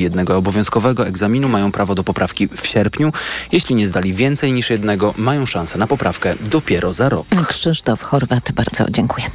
jednego obowiązkowego egzaminu mają prawo do poprawki w sierpniu. Jeśli nie zdali więcej niż jednego, mają szansę na poprawkę dopiero za rok. Krzysztof Chorwat, bardzo dziękuję.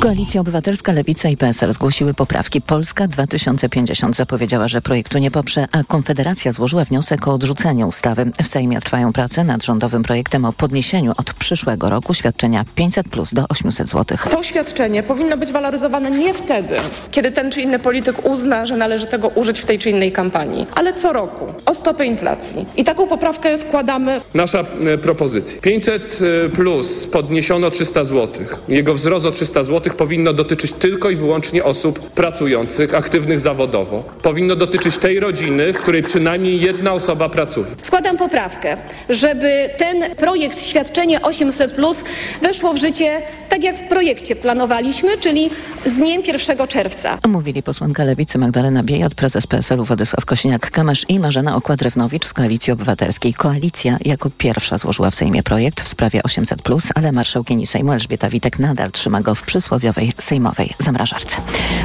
Koalicja Obywatelska, Lewica i PSL zgłosiły poprawki. Polska 2050 zapowiedziała, że projektu nie poprze, a Konfederacja złożyła wniosek o odrzucenie ustawy. W Sejmie trwają prace nad rządowym projektem o podniesieniu od przyszłego roku świadczenia 500 plus do 800 zł. To świadczenie powinno być waloryzowane nie wtedy, kiedy ten czy inny polityk uzna, że należy tego użyć w tej czy innej kampanii, ale co roku o stopę inflacji. I taką poprawkę składamy. Nasza e, propozycja. 500 e, plus podniesiono 300 zł. Jego wzrost o 300 zł powinno dotyczyć tylko i wyłącznie osób pracujących, aktywnych zawodowo. Powinno dotyczyć tej rodziny, w której przynajmniej jedna osoba pracuje. Składam poprawkę, żeby ten projekt świadczenie 800 plus weszło w życie tak jak w projekcie planowaliśmy, czyli z dniem 1 czerwca. Mówili posłanka Lewicy Magdalena Biejat, prezes PSL-u Władysław Kosiniak-Kamysz i Marzena Okład-Drewnowicz z Koalicji Obywatelskiej. Koalicja jako pierwsza złożyła w Sejmie projekt w sprawie 800+, ale marszałkini Sejmu Elżbieta Witek nadal trzyma go w przysłowiowej sejmowej zamrażarce.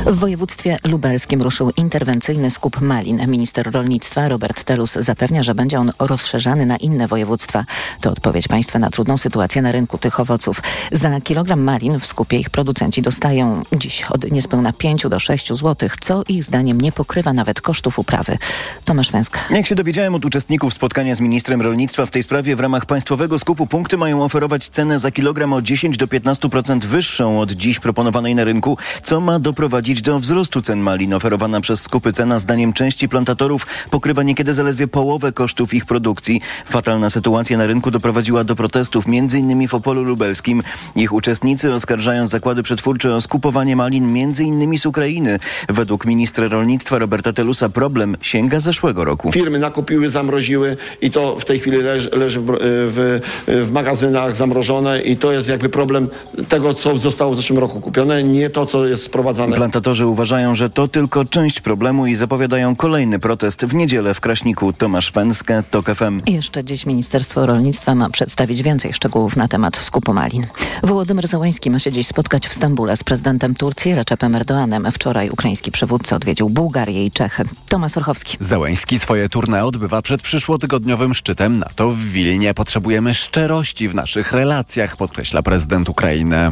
W województwie lubelskim ruszył interwencyjny skup malin. Minister rolnictwa Robert Telus zapewnia, że będzie on rozszerzany na inne województwa. To odpowiedź państwa na trudną sytuację na rynku tych owoców. Za kilogram malin w skupie ich producenci dostają dziś od niespełna 5 do 6 zł, co ich zdaniem nie pokrywa nawet kosztów uprawy. Tomasz Węska. Jak się dowiedziałem od uczestników spotkania z ministrem rolnictwa w tej sprawie, w ramach państwowego skupu punkty mają oferować cenę za kilogram o 10 do 15% wyższą od dziś proponowanej na rynku, co ma doprowadzić do wzrostu cen malin. Oferowana przez skupy cena zdaniem części plantatorów pokrywa niekiedy zaledwie połowę kosztów ich produkcji. Fatalna sytuacja na rynku doprowadziła do protestów, m.in. w Opolu Lubelskim. Ich uczestnicy oskarżają zakłady przetwórcze o skupowanie malin m.in. z Ukrainy. Według ministra rolnictwa Roberta Telusa problem sięga zeszłego roku. Firmy nakupiły, zamroziły i to w tej chwili leży, leży w, w, w, magazynach zamrożone i to jest jakby problem tego, co zostało zeszłym roku kupione, nie to, co jest sprowadzane. Plantatorzy uważają, że to tylko część problemu i zapowiadają kolejny protest w niedzielę w Kraśniku. Tomasz Węskę, TOK FM. Jeszcze dziś Ministerstwo Rolnictwa ma przedstawić więcej szczegółów na temat skupu malin. Wołodymyr Załański ma się dziś spotkać w Stambule z prezydentem Turcji Recepem Erdoanem. Wczoraj ukraiński przywódca odwiedził Bułgarię i Czechy. Tomasz Orchowski. Załański swoje tournée odbywa przed przyszłotygodniowym szczytem NATO w Wilnie. Potrzebujemy szczerości w naszych relacjach, podkreśla prezydent Ukrainy.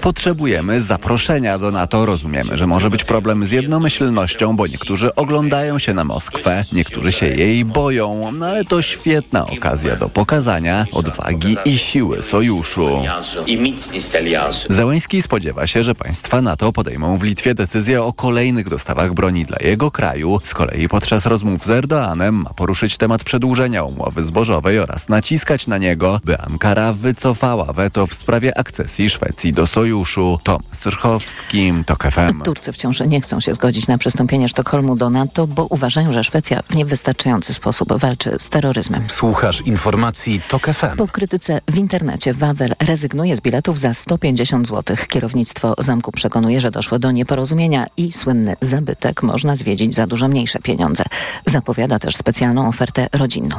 Potrzebujemy zaproszenia do NATO. Rozumiemy, że może być problem z jednomyślnością, bo niektórzy oglądają się na Moskwę, niektórzy się jej boją, no ale to świetna okazja do pokazania odwagi i siły sojuszu. Zełęński spodziewa się, że państwa NATO podejmą w Litwie decyzję o kolejnych dostawach broni dla jego kraju. Z kolei podczas rozmów z Erdoanem ma poruszyć temat przedłużenia umowy zbożowej oraz naciskać na niego, by Ankara wycofała weto w sprawie akcesji Szwecji do sojuszu. Tom Syrchowski, TOK FM. Turcy wciąż nie chcą się zgodzić na przystąpienie Sztokholmu do NATO, bo uważają, że Szwecja w niewystarczający sposób walczy z terroryzmem. Słuchasz informacji TOK FM. Po krytyce w internecie Wawel rezygnuje z biletów za 150 zł. Kierownictwo zamku przekonuje, że doszło do nieporozumienia i słynny zabytek można zwiedzić za dużo mniejsze pieniądze. Zapowiada też specjalną ofertę rodzinną.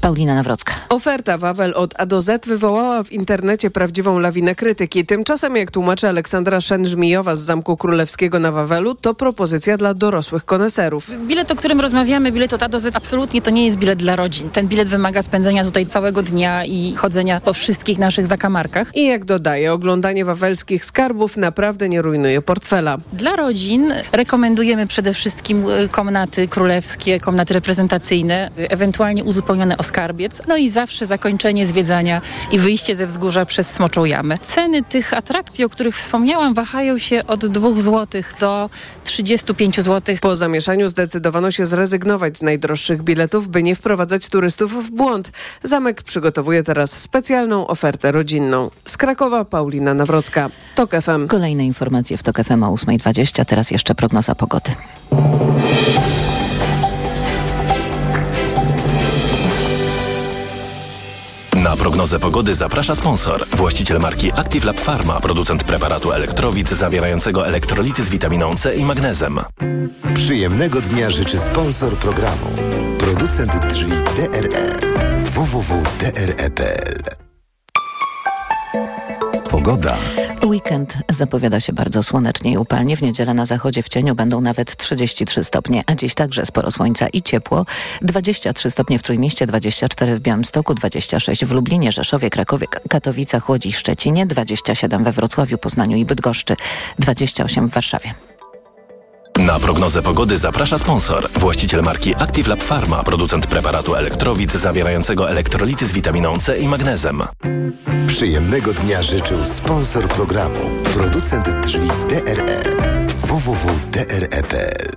Paulina Nawrocka. Oferta Wawel od A do Z wywołała w internecie prawdziwą lawinę krytyki. Tymczasem, jak tłumaczy Aleksandra Szen-Żmijowa z Zamku Królewskiego na Wawelu, to propozycja dla dorosłych koneserów. Bilet, o którym rozmawiamy, bilet od A do Z, absolutnie to nie jest bilet dla rodzin. Ten bilet wymaga spędzenia tutaj całego dnia i chodzenia po wszystkich naszych zakamarkach. I jak dodaje, oglądanie wawelskich skarbów naprawdę nie rujnuje portfela. Dla rodzin rekomendujemy przede wszystkim y, komnaty królewskie, komnaty reprezentacyjne, ewentualnie uzupełnione o skarbiec. No i zawsze zakończenie zwiedzania i wyjście ze wzgórza przez Smoczą Jamę. Ceny tych atrakcji, o których wspomniałam, wahają się od 2 zł do 35 zł. Po zamieszaniu zdecydowano się zrezygnować z najdroższych biletów, by nie wprowadzać turystów w błąd. Zamek przygotowuje teraz specjalną ofertę rodzinną. Z Krakowa Paulina Nawrocka, TOK FM. Kolejne informacje w TOK FM o 8.20, teraz jeszcze prognoza pogody. Na prognozę pogody zaprasza sponsor. Właściciel marki Active Lab Pharma, producent preparatu elektrowid zawierającego elektrolity z witaminą C i magnezem. Przyjemnego dnia życzy sponsor programu. Producent drzwi DRE. www.dre.pl Pogoda. Weekend zapowiada się bardzo słonecznie i upalnie. W niedzielę na zachodzie w cieniu będą nawet 33 stopnie, a dziś także sporo słońca i ciepło. 23 stopnie w Trójmieście, 24 w Białymstoku, 26 w Lublinie, Rzeszowie, Krakowie, Katowicach, Łodzi Szczecinie, 27 we Wrocławiu, Poznaniu i Bydgoszczy, 28 w Warszawie. Na prognozę pogody zaprasza sponsor. Właściciel marki Active Lab Pharma, producent preparatu elektrowid zawierającego elektrolity z witaminą C i magnezem. Przyjemnego dnia życzył sponsor programu, producent drzwi DRE www.dre.pl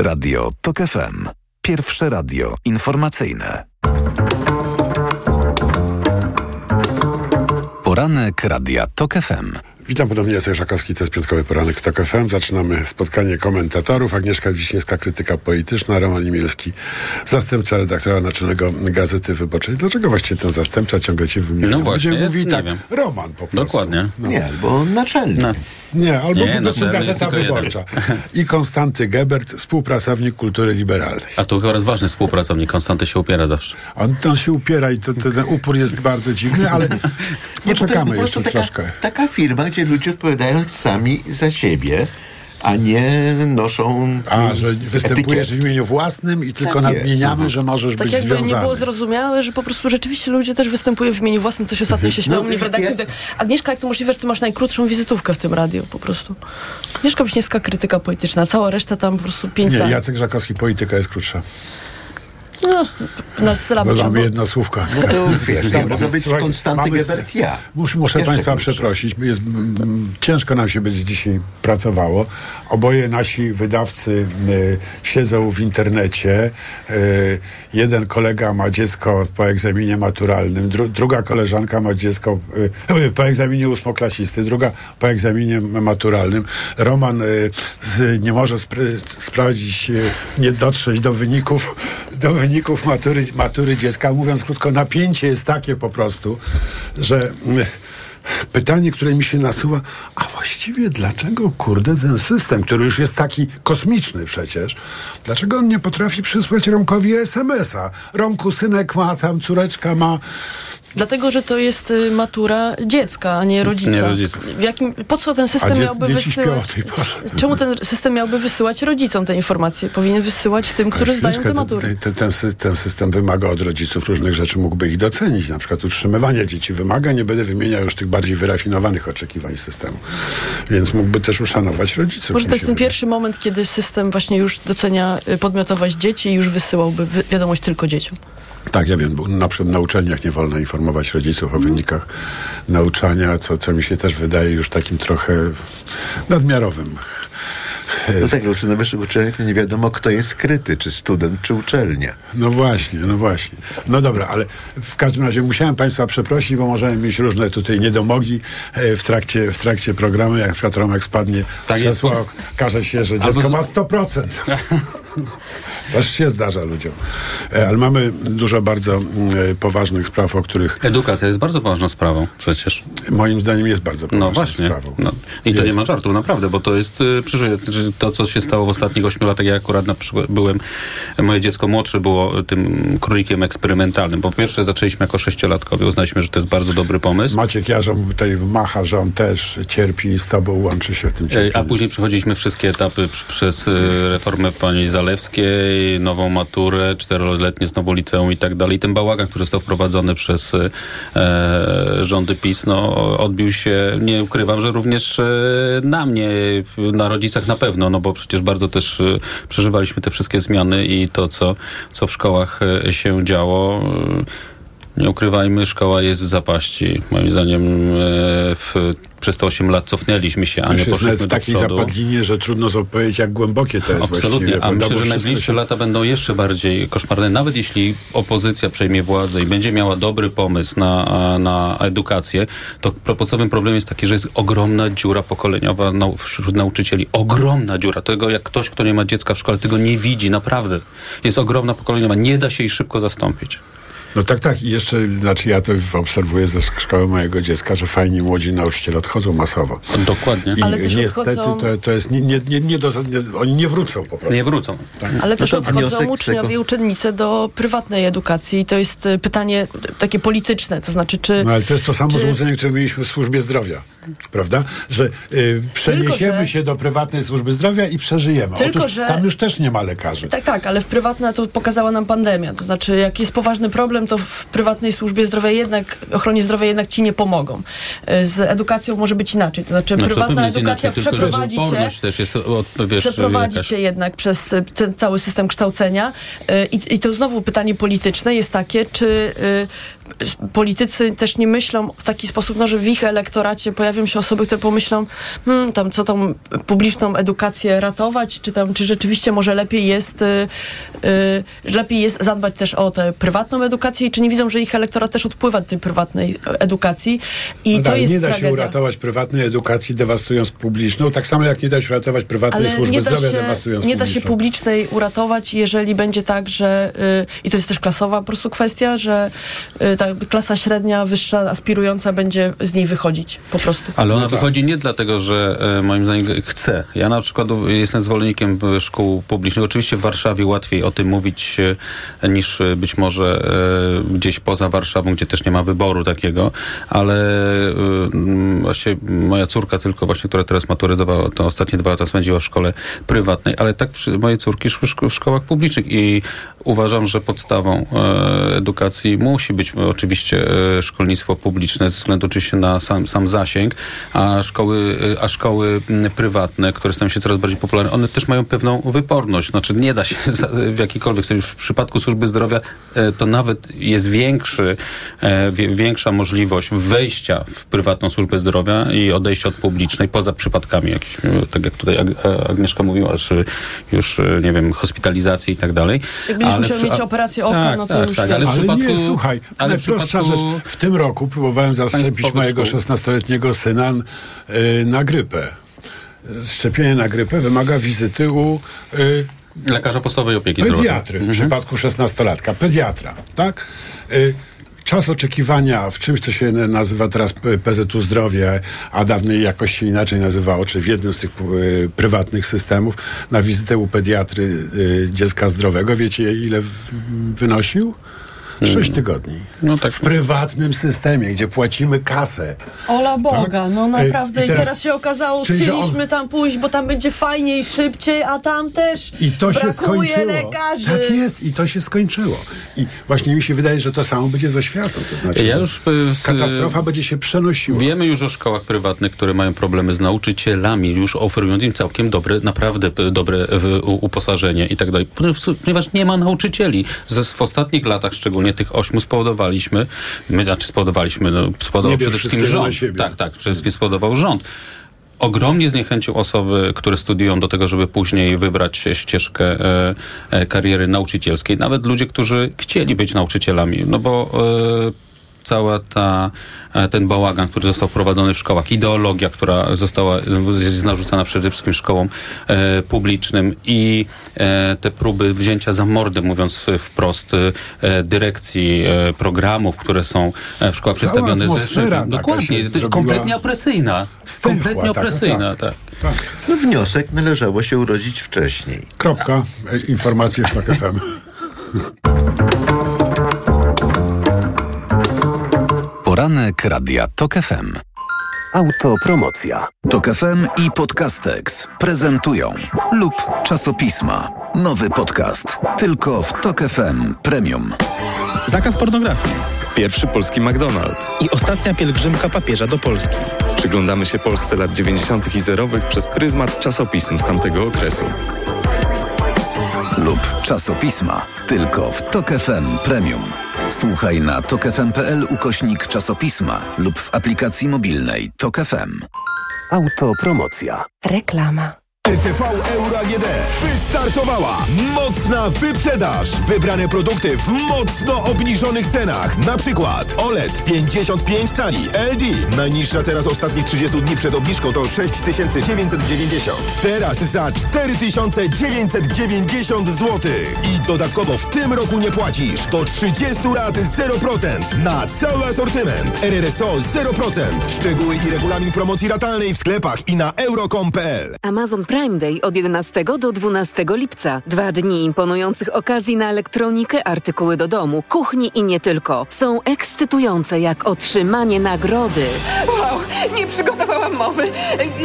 Radio TOK FM. Pierwsze radio informacyjne. Poranek Radia TOK FM. Witam ponownie, Jacek Żakowski, to jest Piątkowy Poranek w TOK FM. Zaczynamy spotkanie komentatorów. Agnieszka Wiśniewska, krytyka polityczna, Roman Imielski, zastępca redaktora naczelnego Gazety Wyborczej. Dlaczego właśnie ten zastępca ciągle ci wymienia? No właśnie, Będzie mówi nie tak, wiem. Roman po prostu. Dokładnie. No. Nie, bo naczelny. No. Nie, albo Nie, po prostu Gazeta. Wyborcza. I Konstanty Gebert, współpracownik kultury liberalnej. A tu chyba ważny współpracownik, Konstanty się upiera zawsze. On, on się upiera i to, to, ten upór jest bardzo dziwny, ale Nie, bo to jest poczekamy jeszcze taka, troszkę. taka firma, ludzie odpowiadają sami za siebie, a nie noszą A, że występujesz etykiet. w imieniu własnym i tylko Tak jest. nadmieniamy, że możesz Tak być jakby związany. nie było zrozumiałe, że po prostu rzeczywiście ludzie też występują w imieniu własnym. To się ostatnio się śmiało No, mnie w redakcji. ja- tak, Agnieszka, jak to możliwe, że ty masz najkrótszą wizytówkę w tym radiu po prostu. Agnieszka Wiśniewska, krytyka polityczna. Cała reszta tam po prostu pięć Nie, zdań. Jacek Żakowski, polityka jest krótsza. No, na sylaby Bo trzeba mamy było- jedno słówko. No to wiesz, nie mogę być Konstanty Gebert ja. Muszę, muszę Jeszcze Państwa krótsze. przeprosić. Jest, mm, ciężko nam się będzie dzisiaj pracowało. Oboje nasi wydawcy y, siedzą w internecie. Y, jeden kolega ma dziecko po egzaminie maturalnym, dru, druga koleżanka ma dziecko y, po egzaminie ósmoklasisty, druga po egzaminie maturalnym. Roman y, z, nie może spr- sprawdzić, y, nie dotrzeć do wyników, do wyników matury, matury dziecka. Mówiąc krótko, napięcie jest takie po prostu, że mm, pytanie, które mi się nasuwa, a właściwie dlaczego, kurde, ten system, który już jest taki kosmiczny przecież, dlaczego on nie potrafi przysłać Romkowi SMS-a? Romku, synek ma, tam córeczka ma. Dlatego, że to jest y, matura dziecka, a nie rodzica. Nie rodzica. W jakim, po co ten system dziec, miałby wysyłać? Czemu ten system miałby wysyłać rodzicom te informacje? Powinien wysyłać tym, którzy zdają te matury. ten, ten, ten, sy- ten system wymaga od rodziców różnych rzeczy, mógłby ich docenić. Na przykład utrzymywanie dzieci wymaga, nie będę wymieniał już tych bardziej wyrafinowanych oczekiwań systemu. Więc mógłby też uszanować rodziców. Może to jest ten pierwszy moment, kiedy system właśnie już docenia y, podmiotowość dzieci i już wysyłałby wi- wiadomość tylko dzieciom. Tak, ja wiem, bo na przykład na uczelniach nie wolno informować rodziców o wynikach nauczania, co, co mi się też wydaje już takim trochę nadmiarowym. No tak, już na wyższych uczelniach to nie wiadomo, kto jest skryty, czy student, czy uczelnia. No właśnie, no właśnie. No dobra, ale w każdym razie musiałem Państwa przeprosić, bo możemy mieć różne tutaj niedomogi e, w trakcie, w trakcie programu. Jak na przykład Romek spadnie Tak krzesła, okaże się, że dziecko ma 100%. Też się zdarza ludziom. E, Ale mamy dużo bardzo mm, e, poważnych spraw, o których Edukacja jest bardzo ważną sprawą przecież. moim zdaniem jest bardzo poważną No właśnie. sprawą. No. I to nie Jest. ma żartu, naprawdę, bo to jest y, przyszłe, to, co się stało w ostatnich ośmiu latach. Ja akurat na przykład byłem, moje dziecko młodsze było tym królikiem eksperymentalnym. Po pierwsze zaczęliśmy jako sześciolatkowie, uznaliśmy, że to jest bardzo dobry pomysł. Maciek Jarzą tutaj macha, że on też cierpi i z tobą łączy się w tym E, cierpieniu. A później przechodziliśmy wszystkie etapy przez e, reformę pani Zalewskiej, nową maturę, czteroletnie znowu liceum i tak dalej. Ten bałagan, który został wprowadzony przez e, rządy PiS, no, odbił się, nie ukrywam, że również e, na mnie, na rodzicach na pewno, no bo przecież bardzo też e, przeżywaliśmy te wszystkie zmiany i to, co, co w szkołach e, się działo. Nie ukrywajmy, szkoła jest w zapaści. Moim zdaniem e, w, przez te 8 lat cofnęliśmy się, a nie jest nawet poszliśmy w takiej przodu. zapadlinie, że trudno opowiedzieć, jak głębokie to jest. Absolutnie, a myślę, że najbliższe się- lata będą jeszcze bardziej koszmarne. Nawet jeśli opozycja przejmie władzę i będzie miała dobry pomysł na, na edukację, to podstawowym problemem jest taki, że jest ogromna dziura pokoleniowa wśród nauczycieli. Ogromna dziura. Tego jak ktoś, kto nie ma dziecka w szkole, tego nie widzi, naprawdę. Jest ogromna pokoleniowa. Nie da się jej szybko zastąpić. No tak, tak. I jeszcze, znaczy ja to obserwuję ze szkoły mojego dziecka, że fajni młodzi nauczyciele odchodzą masowo. Dokładnie. I Ale też niestety odchodzą- to, to jest, nie, nie, nie, nie do, nie, oni nie wrócą po prostu. Nie wrócą. Ale też No to odchodzą uczniowie tego- i uczennice do prywatnej edukacji i to jest y, pytanie takie polityczne, to znaczy czy... No ale to jest to samo Czy- złudzenie, które mieliśmy w służbie zdrowia. Prawda? Że y, przeniesiemy że- się do prywatnej służby zdrowia i przeżyjemy. Tylko, Otóż że- tam już też nie ma lekarzy. Tak, tak, ale w prywatna to pokazała nam pandemia. To znaczy, jak jest poważny problem, to w prywatnej służbie zdrowia jednak, ochronie zdrowia jednak ci nie pomogą. Y, Z edukacją może być inaczej. To znaczy, Znaczy, prywatna jest edukacja inaczej, tylko przeprowadzi cię też jest, od, wiesz, przeprowadzi cię jednak przez y, ten cały system kształcenia. Y, I, I to znowu pytanie polityczne jest takie, czy y, politycy też nie myślą w taki sposób, no, że w ich elektoracie pojawią się osoby, które pomyślą, hmm, tam co tą publiczną edukację ratować, czy tam, czy rzeczywiście może lepiej jest, y, y, lepiej jest zadbać też o tę prywatną edukację i czy nie widzą, że ich elektorat też odpływa do tej prywatnej e, edukacji i No to tak, jest nie da się tragedia. uratować prywatnej edukacji dewastując publiczną, tak samo jak nie da się uratować prywatnej Ale służby zdrowia się, dewastując nie da się publicznej uratować, jeżeli będzie tak, że y, i to jest też klasowa po prostu kwestia, że ta klasa średnia, wyższa, aspirująca będzie z niej wychodzić po prostu. Ale ona No tak. wychodzi nie dlatego, że e, moim zdaniem chce. Ja na przykład jestem zwolennikiem e, szkół publicznych. Oczywiście w Warszawie łatwiej o tym mówić e, niż być może gdzieś poza Warszawą, gdzie też nie ma wyboru takiego, ale mm, właśnie moja córka tylko właśnie, która teraz maturyzowała, to ostatnie dwa lata spędziła w szkole prywatnej, ale tak moje córki szły w szko- w szkołach publicznych i uważam, że podstawą edukacji musi być oczywiście e, szkolnictwo publiczne ze względu oczywiście na sam, sam zasięg, a szkoły, e, a szkoły prywatne, które stają się coraz bardziej popularne, one też mają pewną wyporność. Znaczy nie da się w jakikolwiek sposób. W przypadku służby zdrowia e, to nawet jest większy, większa możliwość wejścia w prywatną służbę zdrowia i odejścia od publicznej, poza przypadkami, tak jak tutaj Ag- Agnieszka mówiła, czy już, nie wiem, hospitalizacji i tak dalej. Jak będziesz Ale musiał przy- mieć operację oka, tak, no to tak, już tak, ale w Ale przypadku, nie, słuchaj, ale najprostsza przypadku, rzecz. W tym roku próbowałem zaszczepić mojego szkół. 16-letniego syna y, na grypę. Szczepienie na grypę wymaga wizyty u y, lekarza podstawowej opieki zdrowotnej. pediatry w Mhm. przypadku 16-latka. Pediatra, tak? Y, Czas oczekiwania w czymś, co się nazywa teraz PZU Zdrowie, a dawniej jakoś się inaczej nazywało, czy w jednym z tych y, prywatnych systemów, na wizytę u pediatry y, dziecka zdrowego. Wiecie, ile wynosił? Sześć tygodni. No tak. W prywatnym systemie, gdzie płacimy kasę. Ola Boga, Tak? no naprawdę. I I teraz- teraz, się okazało, że on- chcieliśmy tam pójść, bo tam będzie fajniej, szybciej, a tam też I to się brakuje skończyło. lekarzy. Tak jest, i to się skończyło. I właśnie mi się wydaje, że to samo będzie z oświatą. To znaczy, Ja już, y, z- katastrofa będzie się przenosiła. Wiemy już o szkołach prywatnych, które mają problemy z nauczycielami, już oferując im całkiem dobre, naprawdę dobre w, u, uposażenie i tak dalej. Ponieważ- nie ma nauczycieli. Ze, w ostatnich latach, szczególnie tych ośmiu, spowodowaliśmy, my, znaczy spowodowaliśmy, no, spowodował przede wszystkim rząd. Tak, tak, przede wszystkim spowodował rząd. Ogromnie zniechęcił osoby, które studiują do tego, żeby później wybrać ścieżkę e, e, kariery nauczycielskiej. Nawet ludzie, którzy chcieli być nauczycielami, no bo e, cała ta, e, ten bałagan, który został wprowadzony w szkołach, ideologia, która została, jest narzucana przede wszystkim szkołom e, publicznym i e, te próby wzięcia za mordę, mówiąc wprost, e, dyrekcji e, programów, które są e, w szkołach Cała przedstawione ze Dokładnie, kompletnie opresyjna. stęchła, kompletnie taka, opresyjna, tak. tak. Tak. No wniosek należało się urodzić wcześniej. Kropka. Informacje w TOK FM. Poranek Radia TOK FM. Autopromocja. TOK FM i Podcastex prezentują lub czasopisma. Nowy podcast. Tylko w TOK FM Premium. Zakaz pornografii. Pierwszy polski McDonald's. I ostatnia pielgrzymka papieża do Polski. Przyglądamy się Polsce lat 90. i zerowych przez pryzmat czasopism z tamtego okresu. Lub czasopisma. Tylko w TOK FM Premium. Słuchaj na tokefm.pl ukośnik czasopisma lub w aplikacji mobilnej TOK FM. Autopromocja. Reklama. RTV Euro AGD wystartowała mocna wyprzedaż. Wybrane produkty w mocno obniżonych cenach. Na przykład OLED 55 cali LG. Najniższa teraz ostatnich 30 dni przed obniżką to 6990. Teraz za 4990 zł. I dodatkowo w tym roku nie płacisz. Do 30 lat 0% na cały asortyment. RRSO 0%. Szczegóły i regulamin promocji ratalnej w sklepach i na euro.com.pl. Amazon Prime Day od 11 do 12 lipca. Dwa dni imponujących okazji na elektronikę, artykuły do domu, kuchni i nie tylko. Są ekscytujące jak otrzymanie nagrody. Wow, nie przygotowałam mowy.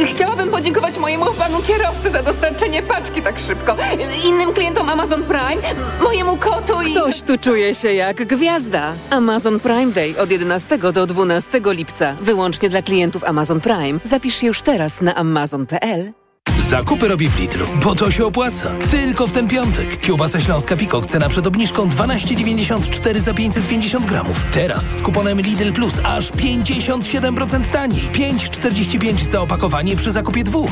Chciałabym podziękować mojemu panu kierowcy za dostarczenie paczki tak szybko. Innym klientom Amazon Prime, mojemu kotu i... Ktoś tu czuje się jak gwiazda. Amazon Prime Day od 11 do 12 lipca. Wyłącznie dla klientów Amazon Prime. Zapisz się już teraz na amazon.pl. Zakupy robi w Lidlu, bo to się opłaca. Tylko w ten piątek. Kiełbasa śląska Pikok cena przed obniżką 12,94 za 550 gramów. Teraz z kuponem Lidl Plus aż 57% taniej. 5,45 za opakowanie przy zakupie dwóch.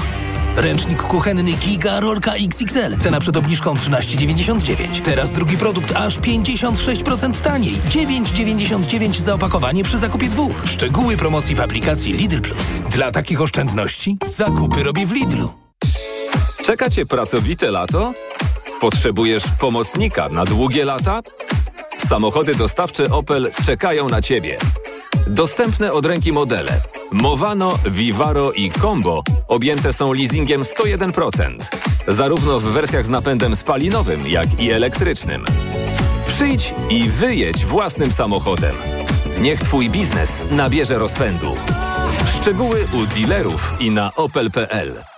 Ręcznik kuchenny Giga Rolka XXL. Cena przed obniżką 13,99. Teraz drugi produkt aż 56% taniej. 9,99 za opakowanie przy zakupie dwóch. Szczegóły promocji w aplikacji Lidl Plus. Dla takich oszczędności zakupy robię w Lidlu. Czeka Cię pracowite lato? Potrzebujesz pomocnika na długie lata? Samochody dostawcze Opel czekają na Ciebie. Dostępne od ręki modele Movano, Vivaro i Combo objęte są leasingiem 101%, zarówno w wersjach z napędem spalinowym, jak i elektrycznym. Przyjdź i wyjedź własnym samochodem. Niech Twój biznes nabierze rozpędu. Szczegóły u dealerów i na opel.pl.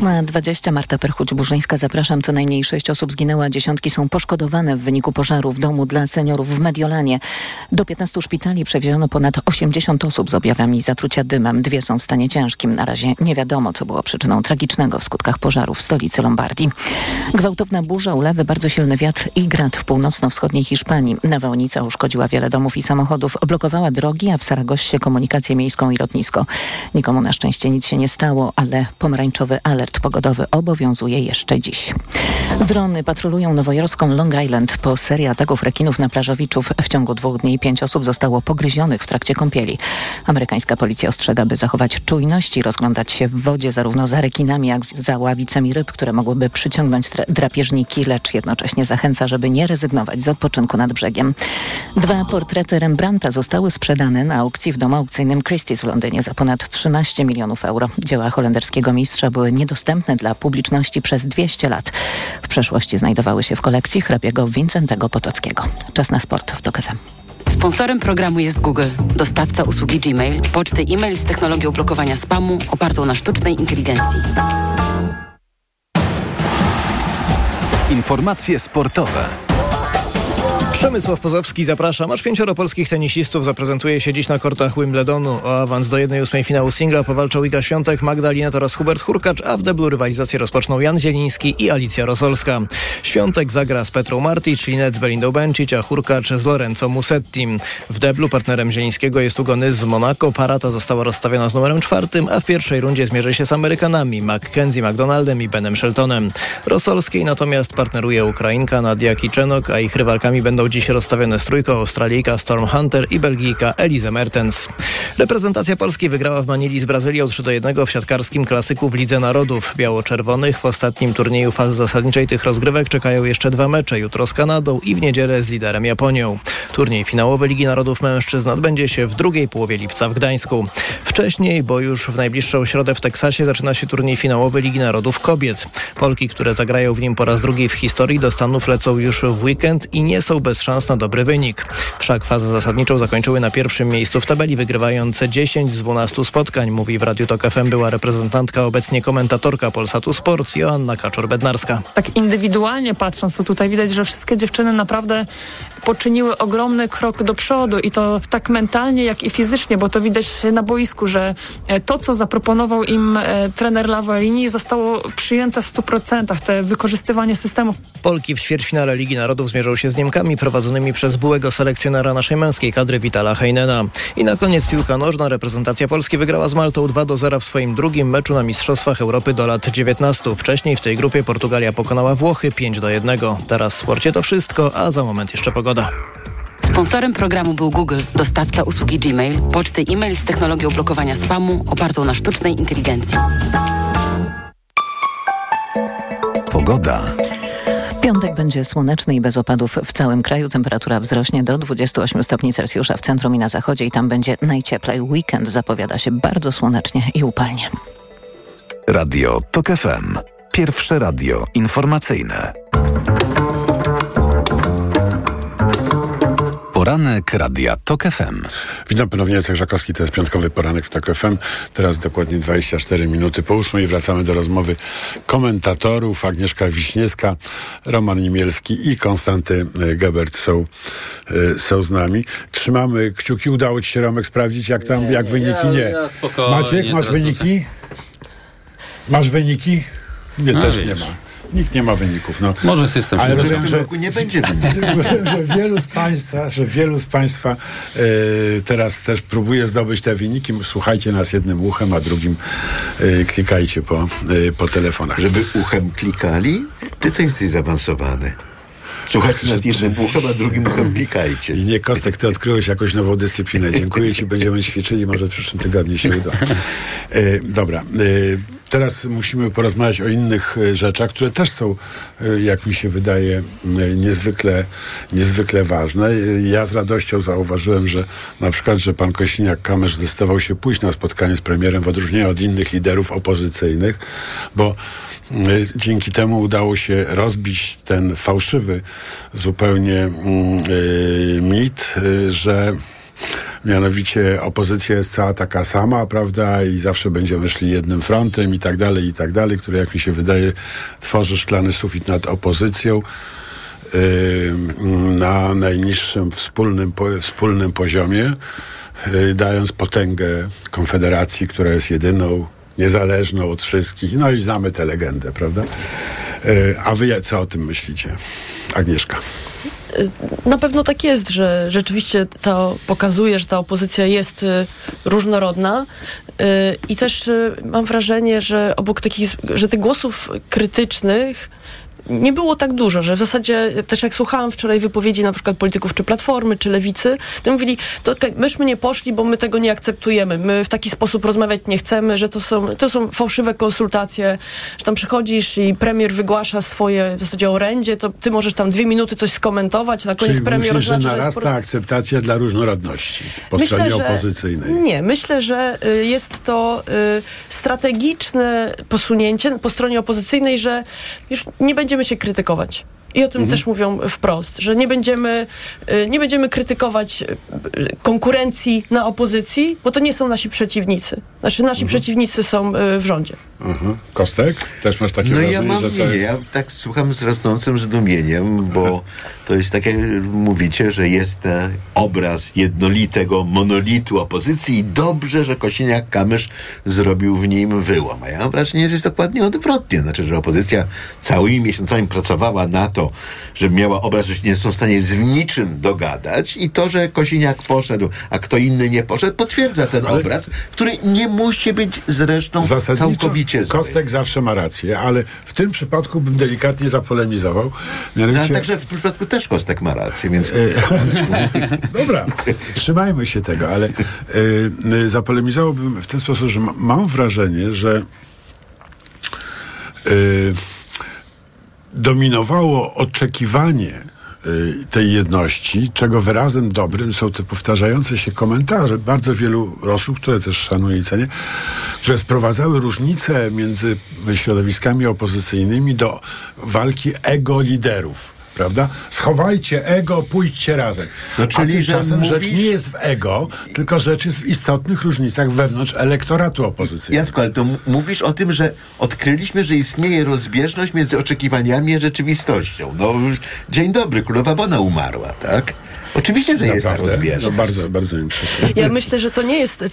8.20 Marta Perchuć-Burzyńska. Zapraszam. Co najmniej sześć osób zginęło, a dziesiątki są poszkodowane w wyniku pożaru w domu dla seniorów w Mediolanie. Do 15 szpitali przewieziono ponad 80 osób z objawami zatrucia dymem. Dwie są w stanie ciężkim. Na razie nie wiadomo, co było przyczyną tragicznego w skutkach pożaru w stolicy Lombardii. Gwałtowna burza, ulewy, bardzo silny wiatr i grad w północno-wschodniej Hiszpanii. Nawałnica uszkodziła wiele domów i samochodów, blokowała drogi, a w Saragossie komunikację miejską i lotnisko. Nikomu na szczęście nic się nie stało, ale pomarańczowy alert pogodowy obowiązuje jeszcze dziś. Drony patrolują nowojorską Long Island po serii ataków rekinów na plażowiczów. W ciągu dwóch dni pięć osób zostało pogryzionych w trakcie kąpieli. Amerykańska policja ostrzega, by zachować czujność i rozglądać się w wodzie zarówno za rekinami, jak za ławicami ryb, które mogłyby przyciągnąć drapieżniki, lecz jednocześnie zachęca, żeby nie rezygnować z odpoczynku nad brzegiem. Dwa portrety Rembrandta zostały sprzedane na aukcji w domu aukcyjnym Christie's w Londynie za ponad 13 milionów euro. Dzieła holenderskiego mistrza były niedostępne dla publiczności przez 200 lat. W przeszłości znajdowały się w kolekcji hrabiego Wincentego Potockiego. Czas na sport w TOK FM. Sponsorem programu jest Google, dostawca usługi Gmail, poczty e-mail z technologią blokowania spamu opartą na sztucznej inteligencji. Informacje sportowe. Przemysław Pozowski, zapraszam. Aż pięcioro polskich tenisistów zaprezentuje się dziś na kortach Wimbledonu. O awans do 1-8 finału singla powalczą Iga Świątek, Magda Linet oraz Hubert Hurkacz, a w deblu rywalizację rozpoczną Jan Zieliński i Alicja Rosolska. Świątek zagra z Petrą Martic, Linet z Belindą Bencic, a Hurkacz z Lorenzo Musetti. W deblu partnerem Zielińskiego jest Ugony z Monaco. Parata została rozstawiona z numerem czwartym, a w pierwszej rundzie zmierzy się z Amerykanami Mackenzie McDonaldem i Benem Sheltonem. Rosolskiej natomiast partneruje Ukrainka Nadia Kiczenok, a ich rywalkami będą dziś rozstawione z trójką Australijka Storm Hunter i Belgijka Elize Mertens. Reprezentacja Polski wygrała w Manili z Brazylią 3 do 1 w siatkarskim klasyku w Lidze Narodów. Biało-czerwonych w ostatnim turnieju fazy zasadniczej tych rozgrywek czekają jeszcze dwa mecze. Jutro z Kanadą i w niedzielę z liderem Japonią. Turniej finałowy Ligi Narodów Mężczyzn odbędzie się w drugiej połowie lipca w Gdańsku. Wcześniej, bo już w najbliższą środę w Teksasie zaczyna się turniej finałowy Ligi Narodów Kobiet. Polki, które zagrają w nim po raz drugi w historii do Stanów lecą już w weekend i nie są bez szans na dobry wynik. Wszak fazę zasadniczą zakończyły na pierwszym miejscu w tabeli, wygrywając 10 z 12 spotkań, mówi w Radiu Tok FM była reprezentantka, obecnie komentatorka Polsatu Sport, Joanna Kaczor-Bednarska. Tak indywidualnie patrząc, to tutaj widać, że wszystkie dziewczyny naprawdę poczyniły ogromny krok do przodu i to tak mentalnie, jak i fizycznie, bo to widać na boisku, że to, co zaproponował im trener Lavorini zostało przyjęte w 100%, te wykorzystywanie systemów. Polki w ćwierćfinale Ligi Narodów zmierzą się z Niemkami prowadzonymi przez byłego selekcjonera naszej męskiej kadry Witala Heinena. I na koniec piłka nożna. Reprezentacja Polski wygrała z Maltą 2 do 0 w swoim drugim meczu na Mistrzostwach Europy do lat 19. Wcześniej w tej grupie Portugalia pokonała Włochy 5 do 1. Teraz w sporcie to wszystko, a za moment jeszcze pogoda. Sponsorem programu był Google, dostawca usługi Gmail, poczty e-mail z technologią blokowania spamu opartą na sztucznej inteligencji. Pogoda. Piątek będzie słoneczny i bez opadów w całym kraju. Temperatura wzrośnie do 28 stopni Celsjusza w centrum i na zachodzie i tam będzie najcieplej. Weekend zapowiada się bardzo słonecznie i upalnie. Radio TOK FM. Pierwsze radio informacyjne. Poranek Radia TOK FM. Witam ponownie, Jacek Żakowski, to jest piątkowy poranek w TOK FM. Teraz dokładnie 24 minuty po ósmej wracamy do rozmowy komentatorów. Agnieszka Wiśniewska, Roman Nimielski i Konstanty e, Gebert są, e, są z nami. Trzymamy kciuki. Udało ci się, Romek, sprawdzić, jak tam, Nie, jak nie, wyniki? ja- Nie. ja Maciek, masz wyniki? Masz wyniki? Nie, No też wiesz. nie ma. Nikt nie ma wyników. No. Może system Ale rozumiem, że nie będzie wyników. Rozumiem, że wielu z Państwa, że wielu z Państwa e, teraz też próbuje zdobyć te wyniki. Słuchajcie nas jednym uchem, a drugim e, klikajcie po, e, po telefonach. Żeby uchem klikali? Ty to jesteś zaawansowany. Słuchajcie nas jednym uchem, a drugim uchem klikajcie. I nie, Kostek, ty odkryłeś jakąś nową dyscyplinę. Dziękuję ci, będziemy ćwiczyli, może w przyszłym tygodniu się uda. Dobra, teraz musimy porozmawiać o innych e, rzeczach, które też są, e, jak mi się wydaje, e, niezwykle, niezwykle ważne. Ja z radością zauważyłem, że na przykład, że pan Kośniak-Kamysz zdecydował się pójść na spotkanie z premierem w odróżnieniu od innych liderów opozycyjnych, bo Dzięki temu udało się rozbić ten fałszywy zupełnie mm, mit, że mianowicie opozycja jest cała taka sama, prawda, i zawsze będziemy szli jednym frontem i tak dalej, i tak dalej, który jak mi się wydaje tworzy szklany sufit nad opozycją na najniższym wspólnym, wspólnym poziomie, y, dając potęgę Konfederacji, która jest jedyną, niezależną od wszystkich. No i znamy tę legendę, prawda? Y, A wy co o tym myślicie? Agnieszka. Na pewno tak jest, że rzeczywiście to pokazuje, że ta opozycja jest y, różnorodna. Y, i też y, mam wrażenie, że obok takich, że tych głosów krytycznych nie było tak dużo, że w zasadzie też jak słuchałam wczoraj wypowiedzi na przykład polityków czy Platformy, czy Lewicy, to mówili, to myśmy nie poszli, bo my tego nie akceptujemy, my w taki sposób rozmawiać nie chcemy, że to są, to są fałszywe konsultacje, że tam przychodzisz i premier wygłasza swoje w zasadzie orędzie, to ty możesz tam dwie minuty coś skomentować, na koniec Czyli premier myślisz, że oznacza, że narasta akceptacja dla różnorodności po stronie opozycyjnej? Nie, myślę, że y, jest to y, strategiczne posunięcie po stronie opozycyjnej, że już nie będziemy się krytykować. I o tym Mhm. też mówią wprost, że nie będziemy, y, nie będziemy krytykować y, konkurencji na opozycji, bo to nie są nasi przeciwnicy. Znaczy nasi przeciwnicy są y, w rządzie. Mhm. Kostek? Też masz takie No wrażenie, ja mam, że nie, to nie, jest... ja tak słucham z rosnącym zdumieniem, bo to jest tak jak mówicie, że jest ten obraz jednolitego monolitu opozycji i dobrze, że Kosiniak-Kamysz zrobił w nim wyłom. A ja mam wrażenie, że jest dokładnie odwrotnie. Znaczy, że opozycja całymi miesiącami pracowała na to, żeby miała obraz, że się nie są w stanie z niczym dogadać i to, że Kosiniak poszedł, a kto inny nie poszedł, potwierdza ten obraz, który nie musi być zresztą całkowicie zły. Kostek zawsze ma rację, ale w tym przypadku bym delikatnie zapolemizował. No, Mianowicie... także w tym przypadku też Kostek ma rację, więc... Dobra, trzymajmy się tego, ale y, y, zapolemizowałbym w ten sposób, że ma, mam wrażenie, że dominowało oczekiwanie y, tej jedności, czego wyrazem dobrym są te powtarzające się komentarze bardzo wielu osób, które też szanuję i cenię, które sprowadzały różnice między środowiskami opozycyjnymi do walki ego liderów. Prawda? Schowajcie ego, pójdźcie razem. No, A czyli, że tymczasem rzecz mówisz- nie jest w ego, tylko rzecz jest w istotnych różnicach wewnątrz elektoratu opozycyjnego. Jacku, ale to mówisz o tym, że odkryliśmy, że istnieje rozbieżność między oczekiwaniami a rzeczywistością. No, dzień dobry, królowa Bona umarła, tak? Oczywiście, że jest rozbieżność. No bardzo, bardzo mi przykro. Ja myślę, że to nie jest, y,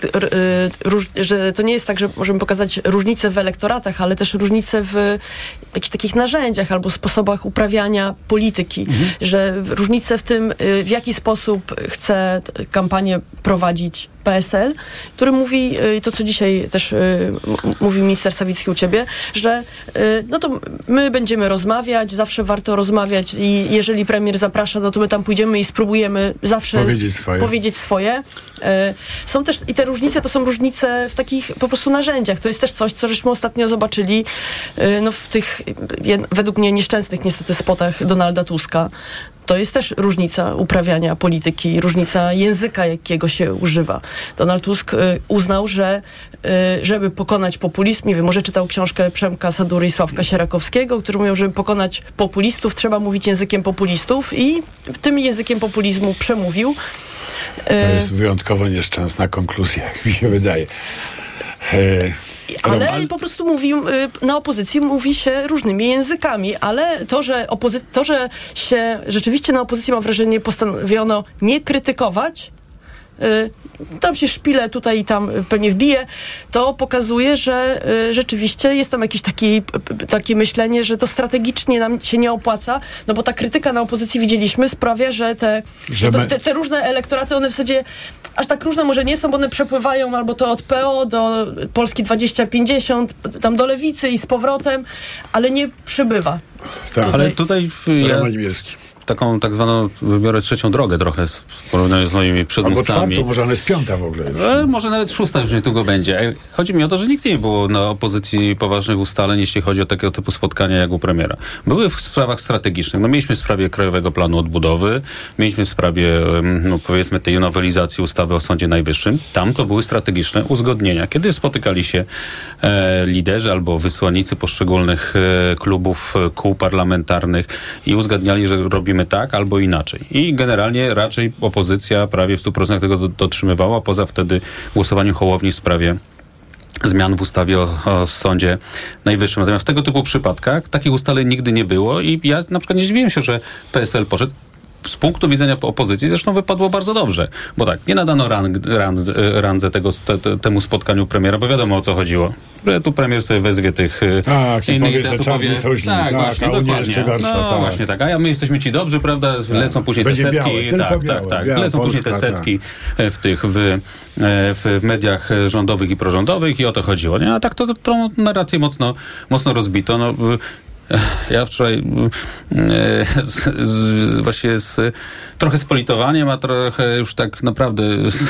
róż, że to nie jest tak, że możemy pokazać różnice w elektoratach, ale też różnice w jakichś takich narzędziach albo sposobach uprawiania polityki, że w- różnice w tym, y, w jaki sposób chce kampanię prowadzić PSL, który mówi y, to, co dzisiaj też y, mówi minister Sawicki u ciebie, że y, no to my będziemy rozmawiać, zawsze warto rozmawiać i jeżeli premier zaprasza, no to my tam pójdziemy i spróbujemy zawsze Powiedzieć swoje. powiedzieć swoje. Są też, i te różnice to są różnice w takich po prostu narzędziach. To jest też coś, co żeśmy ostatnio zobaczyli no, w tych, według mnie, nieszczęsnych niestety spotach Donalda Tuska. To jest też różnica uprawiania polityki, różnica języka, jakiego się używa. Donald Tusk e, uznał, że e, żeby pokonać populizm, nie wiem, może czytał książkę Przemka Sadury i Sławka Sierakowskiego, który mówił, żeby pokonać populistów, trzeba mówić językiem populistów i tym językiem populizmu przemówił. To E, jest wyjątkowo nieszczęsna konkluzja, jak mi się wydaje. Ale po prostu mówi, y, na opozycji mówi się różnymi językami, ale to, że, opozy- to, że się rzeczywiście na opozycji mam wrażenie postanowiono nie krytykować, tam się szpile tutaj i tam y, pewnie wbije, to pokazuje, że y, rzeczywiście jest tam jakieś taki, takie myślenie, że to strategicznie nam się nie opłaca, no bo ta krytyka na opozycji widzieliśmy sprawia, że te, Że to, te, te różne elektoraty, one w zasadzie aż tak różne może nie są, bo one przepływają albo to od PO do Polski 2050, tam do Lewicy i z powrotem, ale nie przybywa. tak. Ale tutaj w, ja. Taką tak zwaną, wybiorę trzecią drogę trochę z- w porównaniu z moimi Albo przedmówcami. czwartą, może ona jest piąta w ogóle już. E, może nawet szósta już niedługo będzie. E, Chodzi mi o to, że nigdy nie było na opozycji poważnych ustaleń, jeśli chodzi o takiego typu spotkania jak u premiera. Były w sprawach strategicznych. No, mieliśmy w sprawie Krajowego Planu Odbudowy, mieliśmy w sprawie, no, powiedzmy, tej nowelizacji ustawy o Sądzie Najwyższym. Tam to były strategiczne uzgodnienia. Kiedy spotykali się e, liderzy albo wysłannicy poszczególnych e, klubów, e, kół parlamentarnych i uzgadniali, że robimy tak albo inaczej. I generalnie raczej opozycja prawie w 100% tego do- dotrzymywała, poza wtedy głosowaniem Hołowni w sprawie zmian w ustawie o, o Sądzie Najwyższym. Natomiast w tego typu przypadkach takich ustaleń nigdy nie było i ja na przykład nie dziwiłem się, że PSL poszedł z punktu widzenia opozycji zresztą wypadło bardzo dobrze, bo tak, nie nadano rang, rang, e, randze tego, te, te, temu spotkaniu premiera, bo wiadomo o co chodziło. Że tu premier sobie wezwie tych e, Tak, i innych powie, że powie- są źli, tak, właśnie, a dokładnie. jeszcze gorsza, No tak. właśnie tak, a ja, my jesteśmy ci dobrzy, prawda, lecą później Będzie te setki, białe, tak, białe, tak, tak, lecą później te setki e, w tych, w, w mediach rządowych i prorządowych i o to chodziło, nie? A tak to, tą narrację mocno, mocno rozbito, no, ja wczoraj z, z, właściwie z, trochę z politowaniem, a trochę już tak naprawdę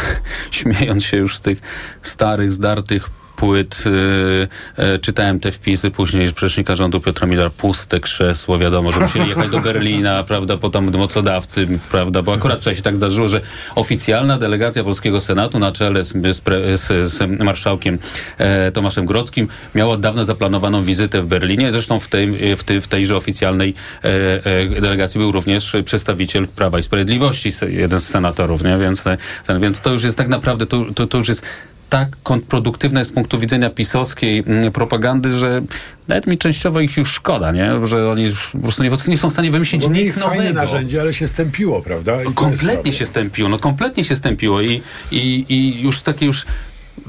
śmiejąc się już z tych starych, zdartych płyt, y, y, czytałem te wpisy później rzecznika rządu Piotra Miller, puste krzesło, wiadomo, że musieli jechać do Berlina, prawda, po tam mocodawcy, prawda, bo akurat wczoraj się tak zdarzyło, że oficjalna delegacja Polskiego Senatu na czele z, z, z, marszałkiem e, Tomaszem Grodzkim miała od dawna zaplanowaną wizytę w Berlinie, zresztą w, tej, w, tej, w tejże oficjalnej e, e, delegacji był również przedstawiciel Prawa i Sprawiedliwości, jeden z senatorów, nie, więc, te- ten, więc to już jest tak naprawdę, to, to, to już jest tak kontrproduktywne z punktu widzenia pisowskiej mm, propagandy, że nawet mi częściowo ich już szkoda, nie? Że oni już po prostu nie, nie są w stanie wymyślić Bo nic fajne nowego. narzędzie, ale się stępiło, prawda? I Kompletnie się stępiło, no kompletnie się stępiło i, i, i już takie już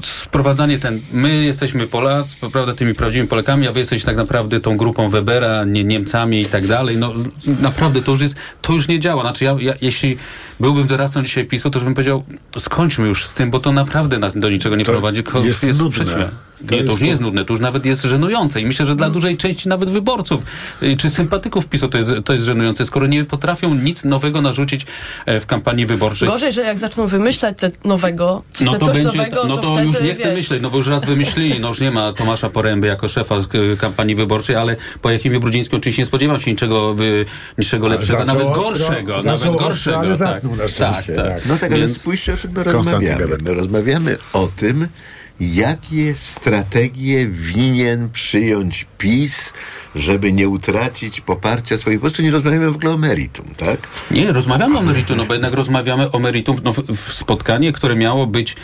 sprowadzanie ten, my jesteśmy Polacy, prawda, tymi prawdziwymi Polakami, a wy jesteście tak naprawdę tą grupą Webera, nie, Niemcami i tak dalej, no naprawdę to już jest, to już nie działa, znaczy ja, ja jeśli byłbym doradcą dzisiaj PiSu, to już bym powiedział, skończmy już z tym, bo to naprawdę nas do niczego nie To prowadzi, ko- jest nudne. przećmy. To Nie, to jest już nie jest nudne, to już nawet jest żenujące i myślę, że dla dużej części nawet wyborców czy sympatyków PiSu to jest, to jest żenujące, skoro nie potrafią nic nowego narzucić e, w kampanii wyborczej. Gorzej, że jak zaczną wymyślać te nowego, No te to coś będzie, nowego, no to, to, wtedy, już nie chcę wiesz, myśleć, no bo już raz wymyślili, no już nie ma Tomasza Poręby jako szefa z, y, kampanii wyborczej, ale po Jakimie Brudzińskim oczywiście nie spodziewam się niczego, y, niczego lepszego, zaczął nawet ostro, gorszego, nawet ostro, gorszego. ale tak. Na szczęście, tak. No tak, ale Więc- spójrzcie, o czym my Konstanty rozmawiamy. My rozmawiamy o tym, jakie strategie winien przyjąć PiS, żeby nie utracić poparcia swoich. Po prostu nie rozmawiamy w ogóle o meritum, tak? Nie, rozmawiamy o meritum, no bo jednak rozmawiamy o meritum no, w, w spotkanie, które miało być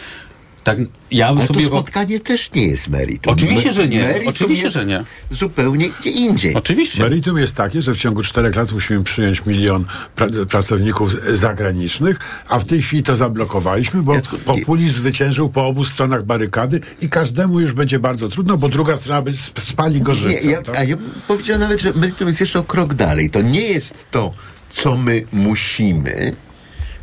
tak, ja Ale sobie... to spotkanie też nie jest meritum. Oczywiście, że nie. Meritum Oczywiście, jest że nie. Zupełnie gdzie indziej. Oczywiście. Meritum jest takie, że w ciągu czterech lat musimy przyjąć milion pra- pracowników zagranicznych, a w tej chwili to zablokowaliśmy, bo populizm zwyciężył po obu stronach barykady i każdemu już będzie bardzo trudno, bo druga strona spali go żywcem. ja, tak? a ja bym powiedział nawet, że meritum jest jeszcze o krok dalej. To nie jest to, co my musimy,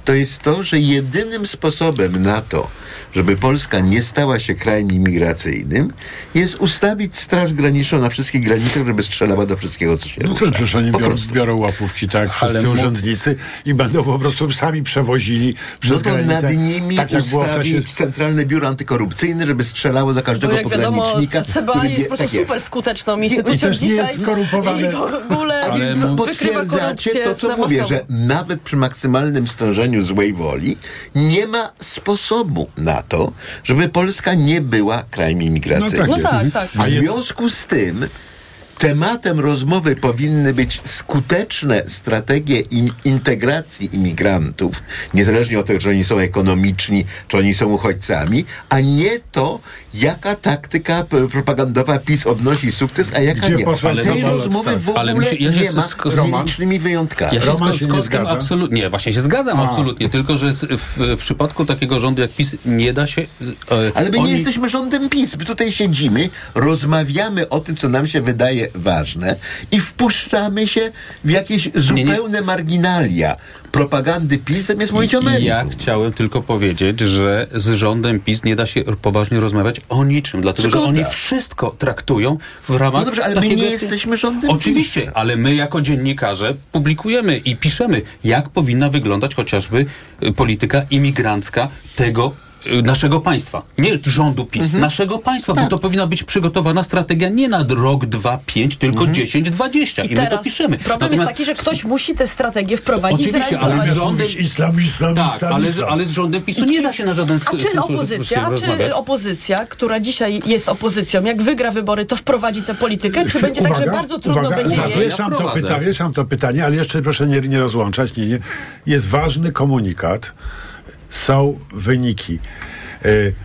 to jest to, że jedynym sposobem na to, żeby Polska nie stała się krajem imigracyjnym, jest ustawić Straż Graniczną na wszystkich granicach, żeby strzelała do wszystkiego, co się No rusza. co, przecież oni Po biorą, prostu. biorą łapówki, tak, wszyscy Ale urzędnicy i będą po prostu sami przewozili No przez to granicę. nad nimi tak jak było w czasie... ustawić Centralne Biuro Antykorupcyjne, żeby strzelało do Bo każdego jak wiadomo, pogranicznika. CBA który jest wie- po prostu tak jest. super skuteczną I instytucją też nie jest skorumpowane. I w ogóle Ale potwierdzacie to, co mówię, że nawet przy maksymalnym stężeniu złej woli nie ma sposobu na to, żeby Polska nie była krajem imigracyjnym. No tak No tak, tak. W związku z tym tematem rozmowy powinny być skuteczne strategie im integracji imigrantów, niezależnie od tego, czy oni są ekonomiczni, czy oni są uchodźcami, a nie to, jaka taktyka propagandowa PiS odnosi sukces, a jaka Gdzie nie. posłem Tej rozmowy w stać? ogóle Ale musi- ja się nie ma z Roman? licznymi wyjątkami. Ja się z, z Kostem absolutnie, nie, właśnie się zgadzam A. absolutnie, tylko że z- w, w przypadku takiego rządu jak PiS nie da się... E, Ale my oni- nie jesteśmy rządem PiS. My tutaj siedzimy, rozmawiamy o tym, co nam się wydaje ważne i wpuszczamy się w jakieś zupełne marginalia propagandy PiS, zamiast mówić o meritum. ja chciałem tylko powiedzieć, że z rządem PiS nie da się poważnie rozmawiać o niczym, dlatego Zgoda. że oni wszystko traktują w ramach No dobrze, ale my nie jesteśmy rządem Oczywiście, ale my jako dziennikarze publikujemy i piszemy, jak powinna wyglądać chociażby y, polityka imigrancka tego naszego państwa. Nie rządu PiS, Mhm. naszego państwa, Tak. bo to powinna być przygotowana strategia nie na rok, dwa, pięć, tylko Mhm. dziesięć, dwadzieścia. I, my to piszemy. problem jest taki, że ktoś musi tę strategię wprowadzić Oczywiście, ale z rządem... Islam, islam, tak, islam, ale, islam. ale z rządem PiSu nie da się na żaden A czy sposób opozycja, rozmawiać. czy opozycja, która dzisiaj jest opozycją, jak wygra wybory, to wprowadzi tę politykę, czy będzie tak, że Uwaga, bardzo trudno uwaga, będzie jej zawieszam to, pyta, wieszam to pytanie, ale jeszcze proszę nie, nie rozłączać. Nie, nie. Jest ważny komunikat. Są wyniki.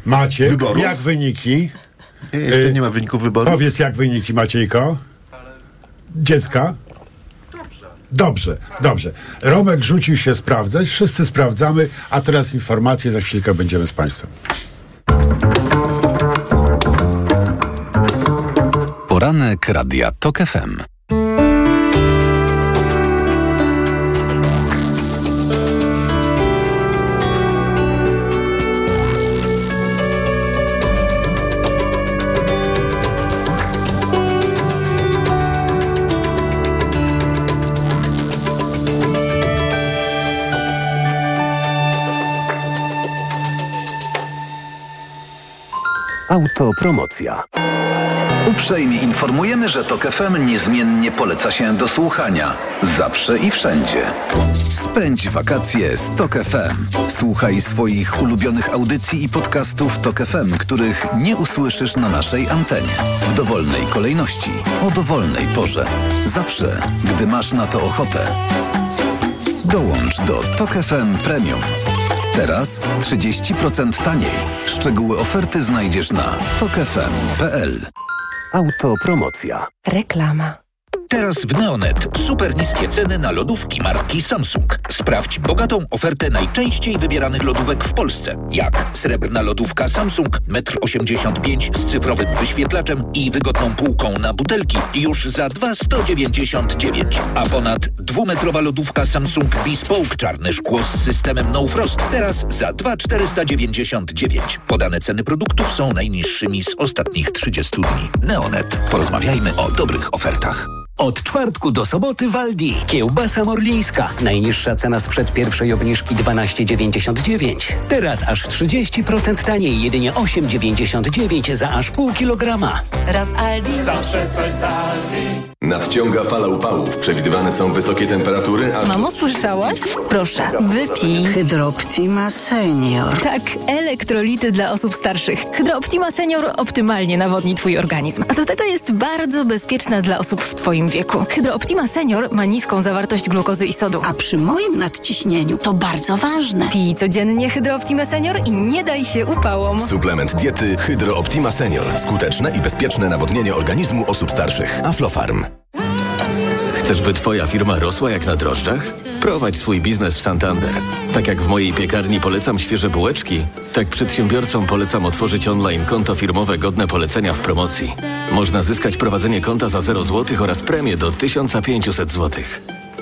Maciek, Wyborów? jak wyniki? Jeszcze nie ma wyników wyborów. Powiedz, jak wyniki, Maciejko? Dziecka? Dobrze, dobrze. Romek rzucił się sprawdzać, wszyscy sprawdzamy, a teraz informacje, za chwilkę będziemy z Państwem. Poranek Radia TOK FM. Autopromocja. Uprzejmie informujemy, że TOK FM niezmiennie poleca się do słuchania. Zawsze i wszędzie. Spędź wakacje z TOK FM. Słuchaj swoich ulubionych audycji i podcastów TOK FM, których nie usłyszysz na naszej antenie. W dowolnej kolejności, o dowolnej porze. Zawsze, gdy masz na to ochotę. Dołącz do TOK FM Premium. Teraz 30% taniej. Szczegóły oferty znajdziesz na tokefm.pl. Autopromocja. Reklama. Teraz w Neonet super niskie ceny na lodówki marki Samsung. Sprawdź bogatą ofertę najczęściej wybieranych lodówek w Polsce. Jak srebrna lodówka Samsung 1,85 m z cyfrowym wyświetlaczem i wygodną półką na butelki już za 2,199. A ponad dwumetrowa lodówka Samsung Bespoke czarne szkło z systemem No Frost teraz za 2,499. Podane ceny produktów są najniższymi z ostatnich 30 dni. Neonet. Porozmawiajmy o dobrych ofertach. Od czwartku do soboty w Aldi. Kiełbasa morlińska. Najniższa cena sprzed pierwszej obniżki 12,99. Teraz aż 30% taniej, jedynie 8,99 za aż pół kilograma. Raz Aldi. Zawsze coś z Aldi. Nadciąga fala upałów. Przewidywane są wysokie temperatury, a... Mamo, słyszałaś? Proszę, wypij. Hydroptima Senior. Tak, elektrolity dla osób starszych. Hydrooptima Senior optymalnie nawodni Twój organizm. A do tego jest bardzo bezpieczna dla osób w Twoim wieku. Hydrooptima Senior ma niską zawartość glukozy i sodu. A przy moim nadciśnieniu to bardzo ważne. Pij codziennie Hydrooptima Senior i nie daj się upałom. Suplement diety Hydro Optima Senior. Skuteczne i bezpieczne nawodnienie organizmu osób starszych. Aflofarm. Chcesz, by Twoja firma rosła jak na drożdżach? Prowadź swój biznes w Santander. Tak jak w mojej piekarni polecam świeże bułeczki, tak przedsiębiorcom polecam otworzyć online konto firmowe godne polecenia w promocji. Można zyskać prowadzenie konta za 0 zł oraz premię do 1500 zł.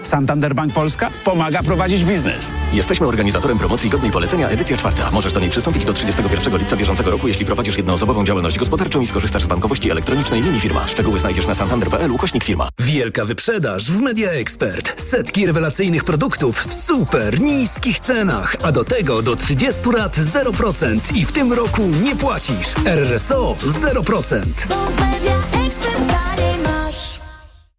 Santander Bank Polska pomaga prowadzić biznes. Jesteśmy organizatorem promocji godnej polecenia edycja czwarta. Możesz do niej przystąpić do 31 lipca bieżącego roku, jeśli prowadzisz jednoosobową działalność gospodarczą i skorzystasz z bankowości elektronicznej Mini Firma. Szczegóły znajdziesz na santander.pl ukośnik firma. Wielka wyprzedaż w Media Expert. Setki rewelacyjnych produktów w super niskich cenach, a do tego do 30 lat 0% i w tym roku nie płacisz. RSO 0%.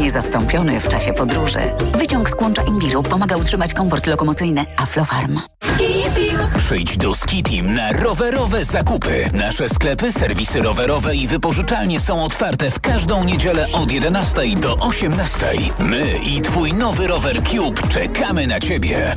Niezastąpiony w czasie podróży. Wyciąg z kłącza imbiru pomaga utrzymać komfort lokomocyjny. Aflofarm. Przyjdź do Skitim na rowerowe zakupy. Nasze sklepy, serwisy rowerowe i wypożyczalnie są otwarte w każdą niedzielę od 11 do 18. My i twój nowy rower Cube czekamy na ciebie.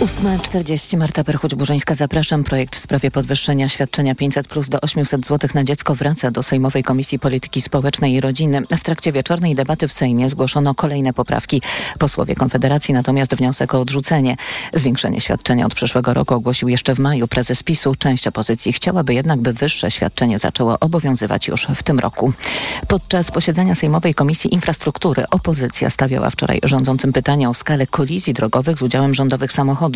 8.40 Marta Perchuć-Burzyńska. Zapraszam. Projekt w sprawie podwyższenia świadczenia 500 plus do 800 zł na dziecko wraca do Sejmowej Komisji Polityki Społecznej i Rodziny. W trakcie wieczornej debaty w Sejmie zgłoszono kolejne poprawki. Posłowie Konfederacji natomiast wniosek o odrzucenie. Zwiększenie świadczenia od przyszłego roku ogłosił jeszcze w maju prezes PiSu. Część opozycji chciałaby jednak, by wyższe świadczenie zaczęło obowiązywać już w tym roku. Podczas posiedzenia Sejmowej Komisji Infrastruktury opozycja stawiała wczoraj rządzącym pytania o skalę kolizji drogowych z udziałem rządowych samochodów.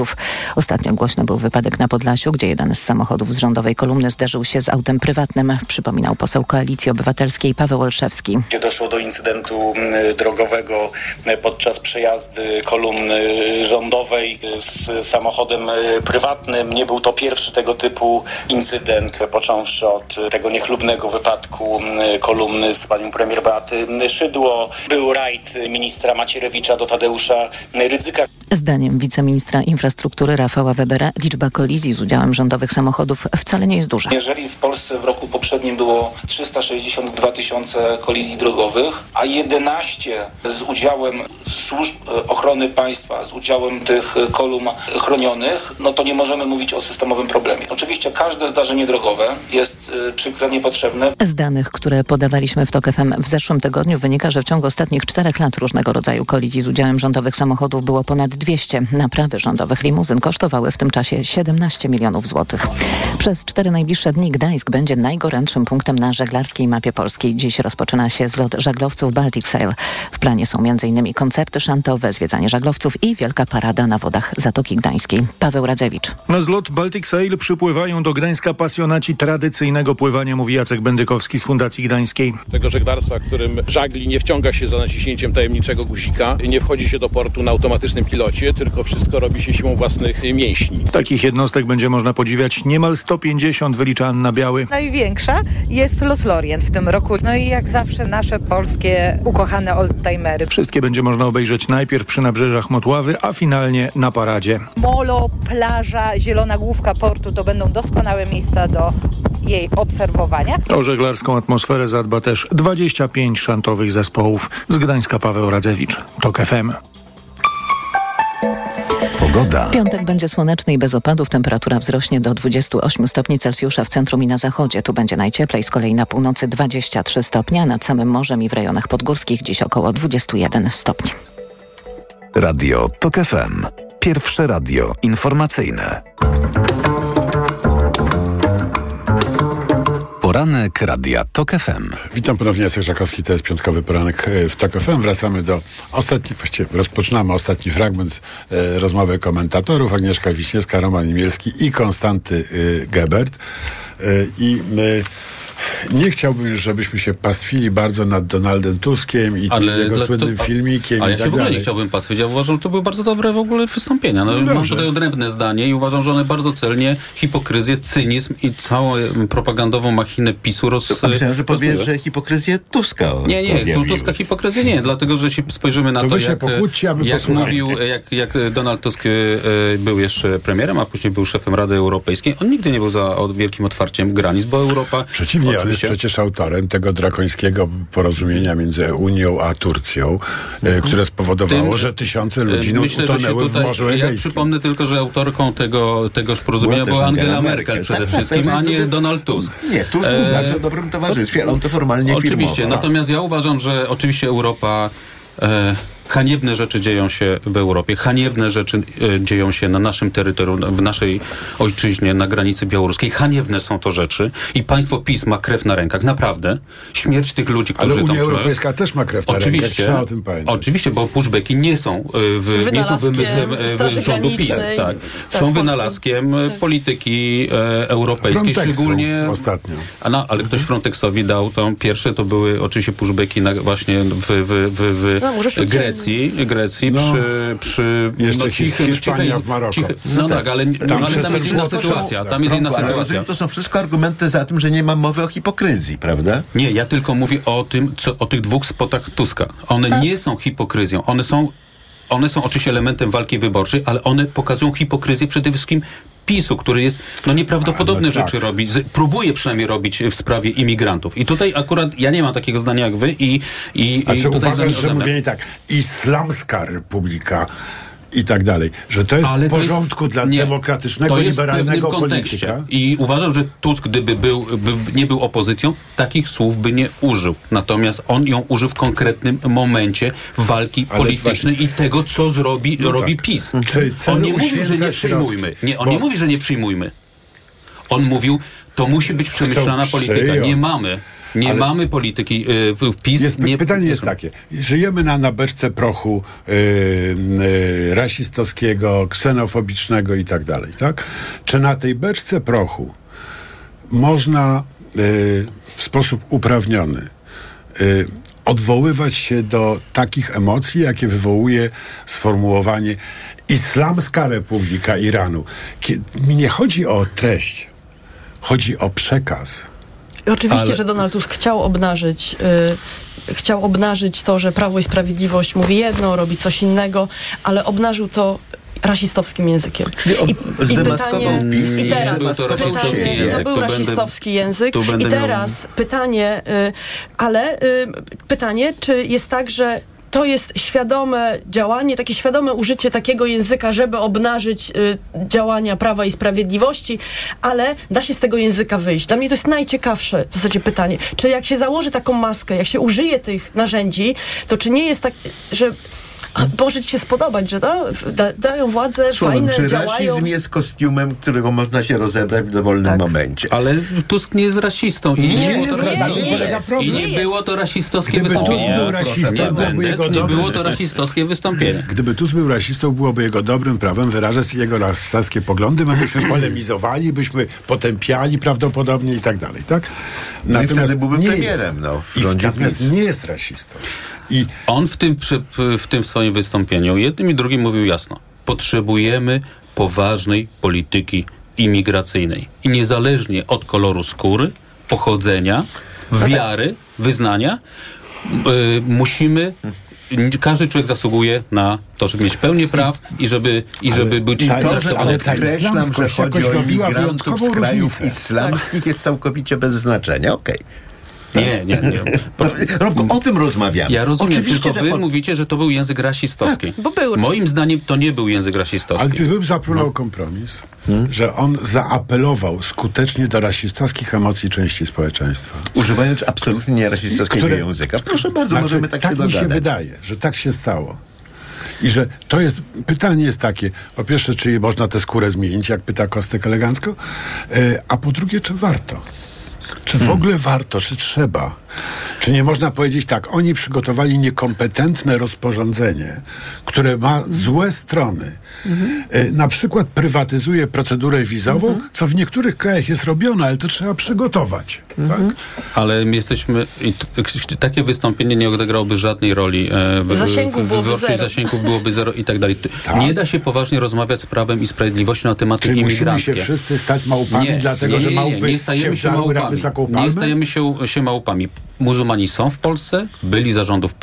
Ostatnio głośny był wypadek na Podlasiu, gdzie jeden z samochodów z rządowej kolumny zderzył się z autem prywatnym, przypominał poseł Koalicji Obywatelskiej Paweł Olszewski. Gdzie doszło do incydentu drogowego podczas przejazdy kolumny rządowej z samochodem y, prywatnym. Nie był to pierwszy tego typu incydent, począwszy od tego niechlubnego wypadku kolumny z panią premier Beaty Szydło. Był rajd ministra Macierewicza do Tadeusza Rydzyka. Zdaniem wiceministra infrastruktury Rafała Webera liczba kolizji z udziałem rządowych samochodów wcale nie jest duża. Jeżeli w Polsce w roku poprzednim było 362 tysiące kolizji drogowych, a 11 z udziałem służb e, ochrony państwa, z udziałem tych e, kolumn chronionych, no to nie możemy mówić o systemowym problemie. Oczywiście każde zdarzenie drogowe jest e, przykre, niepotrzebne. Z danych, które podawaliśmy w TOK FM w zeszłym tygodniu wynika, że w ciągu ostatnich czterech lat różnego rodzaju kolizji z udziałem rządowych samochodów było ponad 200. Naprawy rządowych limuzyn kosztowały w tym czasie 17 milionów złotych. Przez cztery najbliższe dni Gdańsk będzie najgorętszym punktem na żeglarskiej mapie Polski. Dziś rozpoczyna się zlot żaglowców Baltic Sail. W planie są m.in. koncerty szantowe, zwiedzanie żaglowców i wielka parada na wodach Zatoki Gdańskiej. Paweł Radzewicz. Na zlot Baltic Sail przypływają do Gdańska pasjonaci tradycyjnego pływania, mówi Jacek Bendykowski z Fundacji Gdańskiej. Tego żeglarstwa, którym żagli nie wciąga się za naciśnięciem tajemniczego guzika, nie wchodzi się do portu na automatycznym pilocie, tylko wszystko robi się siłą własnych mięśni. Takich jednostek będzie można podziwiać niemal 150, wylicza Anna Biały. Największa jest Lot Lorient w tym roku. No i jak zawsze nasze polskie ukochane oldtimery. Wszystkie będzie można obejrzeć najpierw przy nabrzeżach Motławy, a finalnie na paradzie. Molo, plaża, zielona główka portu to będą doskonałe miejsca do jej obserwowania. O żeglarską atmosferę zadba też 25 szantowych zespołów. Z Gdańska Paweł Radzewicz, TOK FM. Pogoda. Piątek będzie słoneczny i bez opadów. Temperatura wzrośnie do 28 stopni Celsjusza w centrum i na zachodzie. Tu będzie najcieplej, z kolei na północy 23 stopnia, nad samym morzem i w rejonach podgórskich dziś około 21 stopni. Radio TOK FM. Pierwsze radio informacyjne. Poranek Radia TOK FM. Witam ponownie, Jacek Żakowski, to jest piątkowy poranek e, w TOK FM. Wracamy do ostatni, właściwie rozpoczynamy ostatni fragment e, rozmowy komentatorów. Agnieszka Wiśniewska, Roman Imielski i Konstanty e, Gebert. E, I Nie chciałbym, żebyśmy się pastwili bardzo nad Donaldem Tuskiem i tym jego dla- słynnym to- filmikiem Ale i ja się tak w ogóle nie chciałbym pastwić. Ja uważam, że to były bardzo dobre w ogóle wystąpienia. No, No mam tutaj odrębne zdanie i uważam, że one bardzo celnie hipokryzję, cynizm i całą em, propagandową machinę PiSu roz... Myślałem, że powiesz, że hipokryzję Tuska. Nie, nie. Tuska hipokryzję nie, dlatego że jeśli spojrzymy na To to, jak, jak mówił, jak, jak Donald Tusk e, był jeszcze premierem, a później był szefem Rady Europejskiej, on nigdy nie był za od wielkim otwarciem granic, bo Europa... Przeciwnie, on jest oczywiście- przecież autorem tego drakońskiego porozumienia między Unią a Turcją, e, które spowodowało, Tym- że tysiące ludzi no, Myślę, utonęły w tutaj, Morzu ja Egejskim. przypomnę tylko, że autorką tego, tegoż porozumienia Była była Angela Merkel, Merkel. przede Tak, tak, wszystkim, tak, a nie Donald Tusk. Nie, Tusk był w bardzo dobrym towarzystwie, ale on to formalnie Oczywiście, firmował. natomiast ja uważam, że oczywiście Europa... E, Haniebne rzeczy dzieją się w Europie, haniebne rzeczy e, dzieją się na naszym terytorium, w naszej ojczyźnie, na granicy białoruskiej. Haniebne są to rzeczy i państwo PiS ma krew na rękach, naprawdę. Śmierć tych ludzi, którzy Ale Unia tam... Europejska też ma krew na rękach, Oczywiście, trzeba o tym pamiętać. oczywiście, bo pushbacki nie są, e, w, nie są wymysłem e, rządu PiS. Tak. Tak, są wynalazkiem polityki e, europejskiej, Frontexu szczególnie... ostatnio. A no, ale ktoś Frontexowi dał tą pierwsze, to były oczywiście pushbacki na, właśnie w, w, w, w No, szybciej. Grecji, Grecji No. przy, przy Jeszcze no, cichym, Hiszpania cichej- w Maroko. ciche- No no tak. tak, ale, Tam no, ale tam jest inna sytuacja. tak. Tam jest inna sytuacja. to są wszystko argumenty za tym, że nie ma mowy o hipokryzji, prawda? Nie, ja tylko mówię o tym, co, o tych dwóch spotach Tuska. One Tak. nie są hipokryzją. One są, one są oczywiście elementem walki wyborczej, ale one pokazują hipokryzję przede wszystkim PiSu, który jest, no nieprawdopodobne no tak. rzeczy robić, z, próbuje przynajmniej robić w sprawie imigrantów. I tutaj akurat ja nie mam takiego zdania jak wy i, i, A i uważasz, że mówienie tak, islamska republika i tak dalej, że to jest Ale w to jest- porządku dla nie, demokratycznego, to jest w liberalnego kontekście. polityka? I uważam, że Tusk, gdyby był, by nie był opozycją, takich słów by nie użył. Natomiast on ją użył w konkretnym momencie walki Ale politycznej i tego, co zrobi, No robi tak. PiS. Czyli On nie mówi, że nie przyjmujmy. Nie, on Bo- nie mówi, że nie przyjmujmy. On mówił, to musi być przemyślana polityka. Nie mamy. Nie Ale- mamy polityki. Y, PiS Jest, nie, pytanie jest takie. Żyjemy na, na beczce prochu yy, yy, rasistowskiego, ksenofobicznego i tak dalej, tak? Czy na tej beczce prochu można yy, w sposób uprawniony yy, odwoływać się do takich emocji, jakie wywołuje sformułowanie Islamska Republika Iranu. Kie- Mi nie chodzi o treść, chodzi o przekaz. I oczywiście, Ale- że Donald Tusk chciał obnażyć, y, chciał obnażyć to, że Prawo i Sprawiedliwość mówi jedno, robi coś innego, ale obnażył to rasistowskim językiem. Czyli ob- zdemaskował PiS i i teraz był to rasistowski pytanie, język. to był Tu będę- rasistowski język i miał- teraz pytanie, y, ale y, pytanie, czy jest tak, że to jest świadome działanie, takie świadome użycie takiego języka, żeby obnażyć y, działania Prawa i Sprawiedliwości, ale da się z tego języka wyjść. Dla mnie to jest najciekawsze w zasadzie pytanie. Czy jak się założy taką maskę, jak się użyje tych narzędzi, to czy nie jest tak, że ci się spodobać, że da, da, dają władzę, Słowem, fajne, czy działają. rasizm jest kostiumem, którego można się rozebrać w dowolnym Tak. momencie? Ale Tusk nie jest rasistą. I Nie, nie, jest to rasistą. rasistowskie- Nie jest. I nie jest. było to rasistowskie Gdyby Tusk wystąpienie. był rasistą, nie byłoby jego Nie było to rasistowskie wystąpienie. Gdyby Tusk był rasistą, byłoby jego dobrym prawem wyrażać jego rasistowskie poglądy, my byśmy polemizowali, byśmy potępiali prawdopodobnie i tak dalej, tak? No i wtedy byłby premierem, no, w I rządzie natomiast nie jest rasistą. I On w tym, w tym swoim wystąpieniu jednym i drugim mówił jasno. Potrzebujemy poważnej polityki imigracyjnej. I niezależnie od koloru skóry, pochodzenia, wiary, wyznania, y, musimy każdy człowiek zasługuje na to, żeby mieć pełnię praw i żeby, i żeby być I to, że ale ta podkreślam, że chodzi jakoś o imigrantów z krajów różnicę. islamskich jest całkowicie bez znaczenia. Okej. Nie, nie, nie. Robku, o tym rozmawiamy. Ja rozumiem, Oczywiście, tylko wy mówicie, że to był język rasistowski. bo był. Moim zdaniem to nie był język rasistowski. Ale gdybym zapłynął kompromis, że on zaapelował skutecznie do rasistowskich emocji części społeczeństwa. Używając absolutnie nierasistowskiego Które- języka. Proszę bardzo, Znaczy, możemy tak, tak się mi się dogadać. wydaje, że tak się stało. I że to jest, pytanie jest takie, po pierwsze, czy można tę skórę zmienić, jak pyta Kostek elegancko, e, a po drugie, czy warto? Czy w ogóle warto, czy trzeba? Czy nie można powiedzieć tak, oni przygotowali niekompetentne rozporządzenie, które ma złe strony. E, Na przykład prywatyzuje procedurę wizową, co w niektórych krajach jest robione, ale to trzeba przygotować. Tak? Ale my jesteśmy. Takie wystąpienie nie odegrałoby żadnej roli. e, W, Zasięgu w, w byłoby wyborczej zero. zasięgów byłoby zero i tak dalej. Nie da się poważnie rozmawiać z prawem i sprawiedliwością na tematy Czyli musimy imigranckie. się wszyscy stać małpami, dlatego że małpy nie stajemy się się wdarły na małpami. wysoką Nie stajemy się, się małpami. Muzułmani są w Polsce, byli za rządów w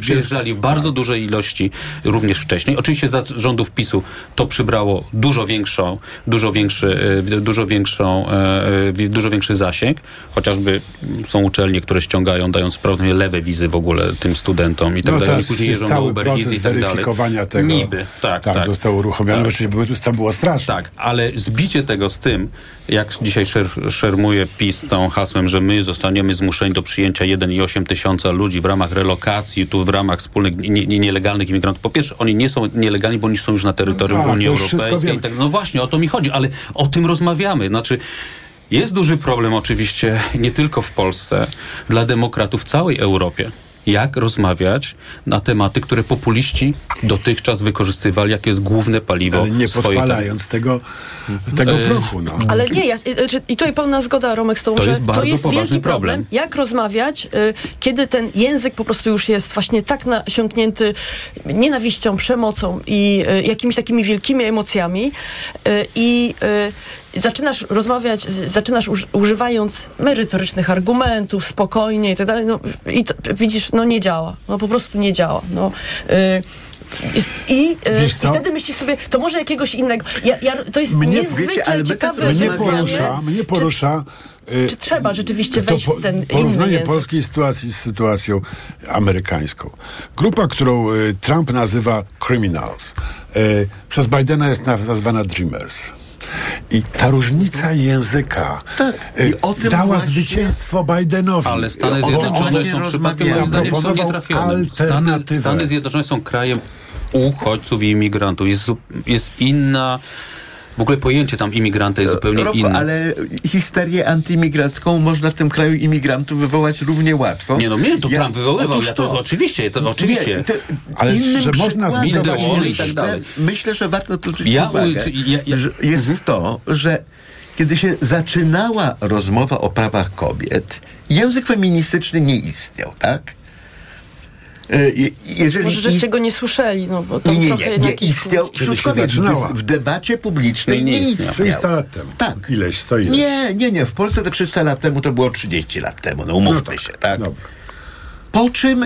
przyjeżdżali w bardzo dużej ilości również wcześniej. Oczywiście za rządów PiSu to przybrało dużo większą, dużo większy, e, dużo większą, e, e, dużo większy zasięg, chociażby są uczelnie, które ściągają, dając prawdopodobnie lewe wizy w ogóle tym studentom i tak No dalej. Teraz później jest jeżdżą do cały Uber Eats proces i tak dalej. weryfikowania tego. Niby, tak, tak, tak. został uruchomiony, Tak. oczywiście były, to było straszne. Tak, ale zbicie tego z tym, jak dzisiaj szer, szermuje PiS tą hasłem, że my zostaniemy zmuszeni do przyjęcia 1,8 tysiąca ludzi w ramach relokacji, tu w ramach wspólnych nie, nie, nielegalnych imigrantów. Po pierwsze, oni nie są nielegalni, bo oni są już na terytorium tak, Unii Europejskiej. tak, no właśnie, o to mi chodzi, ale o tym rozmawiamy. Znaczy, jest duży problem oczywiście nie tylko w Polsce, dla demokratów w całej Europie. Jak rozmawiać na tematy, które populiści dotychczas wykorzystywali, jakie jest główne paliwo Ale nie swojej podpalając tego, tego E, prochu. No. Ale nie, ja, y, i tutaj pełna zgoda, Romek, z tobą, To że jest to jest wielki problem. problem. Jak rozmawiać, y, kiedy ten język po prostu już jest właśnie tak nasiąknięty nienawiścią, przemocą i y, jakimiś takimi wielkimi emocjami y, i y, zaczynasz rozmawiać, zaczynasz uż, używając merytorycznych argumentów, spokojnie i tak dalej, no i to, widzisz, no nie działa, no po prostu nie działa. No, y, i, i, y, wtedy myślisz sobie, to może jakiegoś innego. Ja, ja, to jest Mnie- niezwykle wiecie, ale ciekawe Mnie porusza, mnie porusza y, Czy trzeba rzeczywiście to wejść w ten inny porównanie język? polskiej sytuacji z sytuacją amerykańską. Grupa, którą y, Trump nazywa criminals, y, przez Bidena jest naz- nazwana dreamers. I ta różnica języka y, i o tym dała właśnie- zwycięstwo Bidenowi. Ale Stany O- Zjednoczone on są przypadkiem zaproponował. Stany. Stany Zjednoczone są krajem uchodźców i imigrantów. Jest, jest inna... W ogóle pojęcie tam imigranta jest zupełnie Robo, inne. ale histerię antyimigracką można w tym kraju imigrantów wywołać równie łatwo. Nie no, mnie to Ja- Trump wywoływał, Otóż ja to, oczywiście, to oczywiście. Nie, to Ale innym że można myślę, i tak dalej. Myślę, że warto tu zwrócić Ja- uwagę, ja- ja- że jest to, że kiedy się zaczynała rozmowa o prawach kobiet, język feministyczny nie istniał, tak? E, je- Jeżeli Może żeście go nie słyszeli, no bo to nie, nie, nie, nie istniał. W, w debacie publicznej Nie, nie, istniał. istniał. 300 lat temu. Tak. Ileś, to ileś. Nie, nie, nie. W Polsce to 300 lat temu to było 30 lat temu. No umówmy No tak, się, tak? dobra. Po czym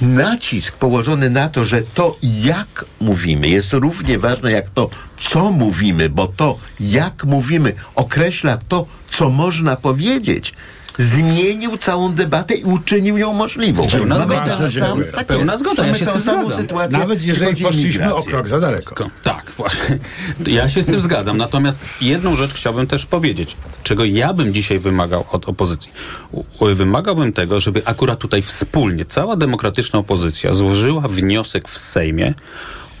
nacisk położony na to, że to jak mówimy jest równie ważne jak to, co mówimy, bo to jak mówimy określa to, co można powiedzieć. Zmienił całą debatę i uczynił ją możliwą. Pełna Mamy zgoda. tę samą- Dziękuję. tak Pełna jest. zgoda, ja Mamy się z tą tym samą zgadzam. sytuację, Nawet jeżeli poszliśmy o krok za daleko. Tak, właśnie. Ja się z tym zgadzam. Natomiast jedną rzecz chciałbym też powiedzieć, czego ja bym dzisiaj wymagał od opozycji. Wymagałbym tego, żeby akurat tutaj wspólnie cała demokratyczna opozycja złożyła wniosek w Sejmie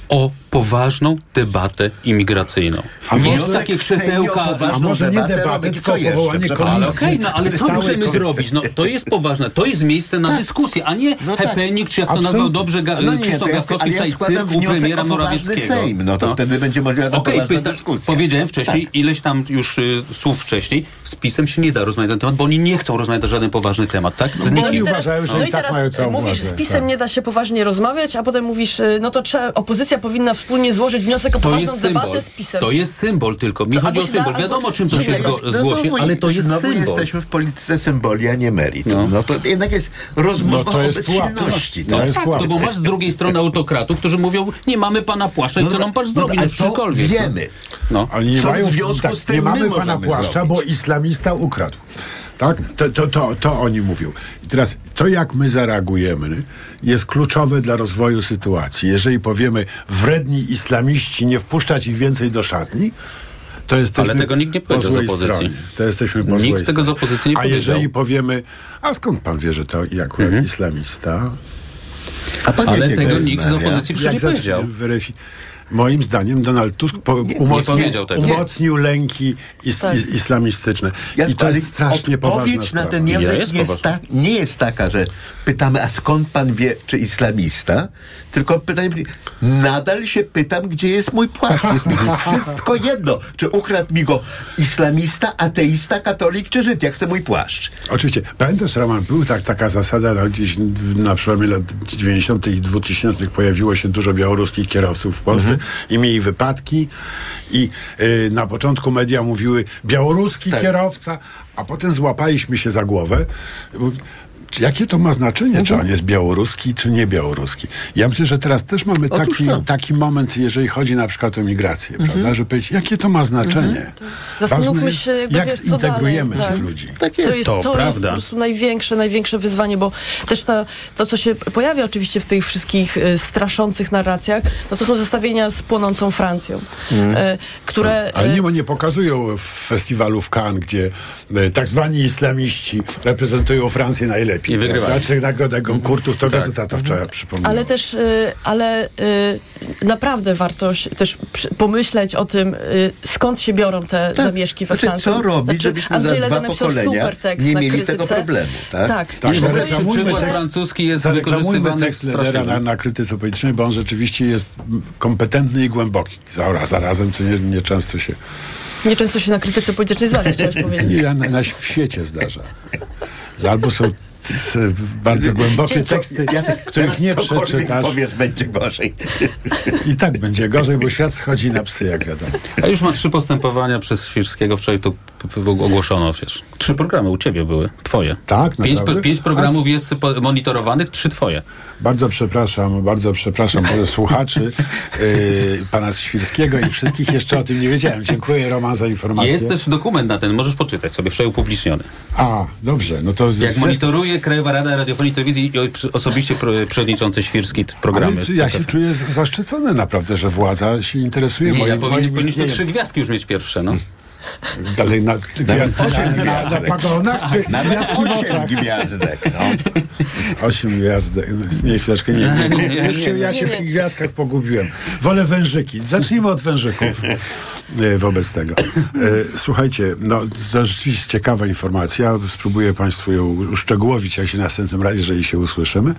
o poważną debatę imigracyjną. A Jest może takie krzesełka... A może nie debatę tylko powołanie przepraszam. Ale komisji. okej, no ale co możemy kom- zrobić? No to jest poważne, to jest miejsce na dyskusję, a nie No tak. happening, czy jak to Absolutnie. nazwał dobrze Ga- No nie, Krzysztof to ja wczoraj cyrk u premiera Morawieckiego. Sejm, no to wtedy będzie Okej, poważna pyta- dyskusja. Powiedziałem wcześniej, ileś tam już y, słów wcześniej, z PiSem się nie da rozmawiać na ten temat, bo oni nie chcą rozmawiać na żaden poważny temat, tak? Z Bo nikim. oni i teraz, uważają, że no i tak teraz mają całą mówisz, z PiSem tak. nie da się poważnie rozmawiać, a potem mówisz, y, no to opozycja powinna wspólnie złożyć wniosek o To poważną jest symbol. debatę z PiSem. To jest symbol tylko. Mi To chodzi o da, symbol. Wiadomo, czym to się zgo- No zgłosi, znowu- ale to jest znowu symbol. jesteśmy w polityce symboli, a nie meritum. No. No, to jednak jest rozmowa No to o jest pułapka. bezsilności. No tak? jest Tak, pułapka. no bo masz z drugiej strony autokratów, którzy mówią, nie mamy pana płaszcza i co nam pan zrobi, no, ale to cokolwiek. wiemy. No. Oni nie Co w mają, związku tak, z tym nie my mamy pana płaszcza, bo islamista ukradł. Tak? To, to, to, to oni mówią. I teraz to, jak my zareagujemy, jest kluczowe dla rozwoju sytuacji. Jeżeli powiemy, wredni islamiści, nie wpuszczać ich więcej do szatni, to jesteśmy Ale tego nikt nie po powiedział z opozycji. stronie. To jesteśmy po Nikt tego z opozycji nie A powiedział. jeżeli powiemy, a skąd pan wie, że to akurat Mhm. islamista? A pan Ale tego nikt z opozycji przecież nie powiedział. weryfi- moim zdaniem Donald Tusk po, nie umocnił, tego. umocnił lęki is, Tak. is, islamistyczne. I Jacku, to jest strasznie poważna Odpowiedź na sprawa. ten Ja język jest nie, jest ta, nie jest taka, że pytamy, a skąd pan wie, czy islamista? Tylko pytanie, nadal się pytam, gdzie jest mój płaszcz. Jest mi wszystko jedno. Czy ukradł mi go islamista, ateista, katolik czy Żyd? Jak chce mój płaszcz. Oczywiście. Pamiętasz, Roman, był tak, taka zasada, no, gdzieś na przełomie lat 90. i 2000 pojawiło się dużo białoruskich kierowców w Polsce i mieli wypadki i y, na początku media mówiły białoruski kierowca, a potem złapaliśmy się za głowę. Czy Jakie to ma znaczenie, czy on jest białoruski, czy nie białoruski? Ja myślę, że teraz też mamy taki, to. taki moment, jeżeli chodzi na przykład o migrację, prawda? Że powiedzieć, jakie to ma znaczenie? Zastanówmy Ważne jest, się, jakby, jak wiesz, co zintegrujemy dalej. tych Tak. ludzi. Tak To jest. jest, To to jest prawda. po prostu największe, największe wyzwanie, bo też ta, to, co się pojawia oczywiście w tych wszystkich e, straszących narracjach, no to są zestawienia z płonącą Francją, e, które... Ale e, nie, nie pokazują w festiwalu w Cannes, gdzie e, tak zwani islamiści reprezentują Francję najlepiej. I wygrywają. prawda? Czy nagrodę Goncourtów, to gazeta to wczoraj przypomniała. Ale też, y, ale y, naprawdę warto też pomyśleć o tym, y, skąd się biorą te zamieszki we Znaczy, Francji. co robić, żebyśmy Andrzej za dwa pokolenia nie na mieli krytyce. tego problemu, tak? Tak. Tak, I przykład tekst. francuski jest Zareklamujmy wykorzystywany tekst Ledera strasznie. na, na krytyce politycznej, bo on rzeczywiście jest kompetentny i głęboki. Zaraz, zarazem, co nie, nie często się Nieczęsto się na krytyce politycznej zdarza, chciałeś powiedzieć. nie, na, na, w świecie zdarza. Albo są c- bardzo głębokie teksty, Jacek, których nie przeczytasz. powiesz, będzie gorzej. I tak będzie gorzej, bo świat schodzi na psy, jak wiadomo. A już ma trzy postępowania przez Świrskiego. Wczoraj to ogłoszono, wiesz. Trzy programy u ciebie były, twoje. Tak, Pięć, naprawdę? pięć programów jest monitorowanych, trzy twoje. Bardzo przepraszam, bardzo przepraszam słuchaczy yy, pana Świrskiego i wszystkich jeszcze o tym nie wiedziałem. Dziękuję Roman za informację. Jest też dokument na ten, możesz poczytać sobie, wczoraj upubliczniony. A, dobrze, no to Jak zresztą- monitoruje Krajowa Rada Radiofonii i Telewizji i osobiście przewodniczący Świrski programy. Ale ja się czuję zaszczycony naprawdę, że władza się interesuje Nie, moim, ja powinien, moim powinniśmy trzy gwiazdki już mieć pierwsze, no. Ale na, gwiazdki na, na, na pagonach czy Nawet gwiazdki w osiem oczach? gwiazdek, no. Osiem gwiazdek. Nie, chwileczkę, nie, nie, Nie, nie, Już się, nie, ja się w tych gwiazdkach pogubiłem. Wolę wężyki. Zacznijmy od wężyków e, wobec tego. E, Słuchajcie, no to rzeczywiście ciekawa informacja. Spróbuję Państwu ją uszczegółowić, jak się następnym razie, jeżeli się usłyszymy.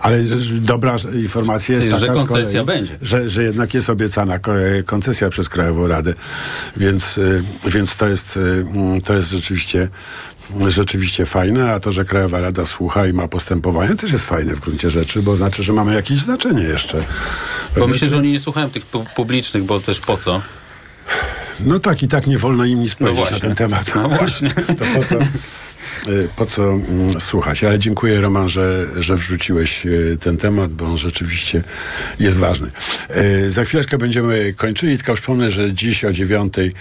Ale dobra informacja jest Że taka z koncesja kolei, będzie. Że, że jednak jest obiecana ko- koncesja przez Krajową Radę. Więc, y, więc to jest, y, mm, to jest rzeczywiście, rzeczywiście fajne, a to, że Krajowa Rada słucha i ma postępowanie, też jest fajne w gruncie rzeczy, bo znaczy, że mamy jakieś znaczenie jeszcze. Bo myślę, że oni nie słuchają tych pu- publicznych, bo też po co? No tak i tak nie wolno im nic powiedzieć na właśnie. ten temat. No właśnie. To po co, po co mm, słuchać? Ale dziękuję Roman, że, że wrzuciłeś y, ten temat, bo on rzeczywiście jest ważny. Y, Za chwileczkę będziemy kończyli, tylko przypomnę, że dziś o dziewiątej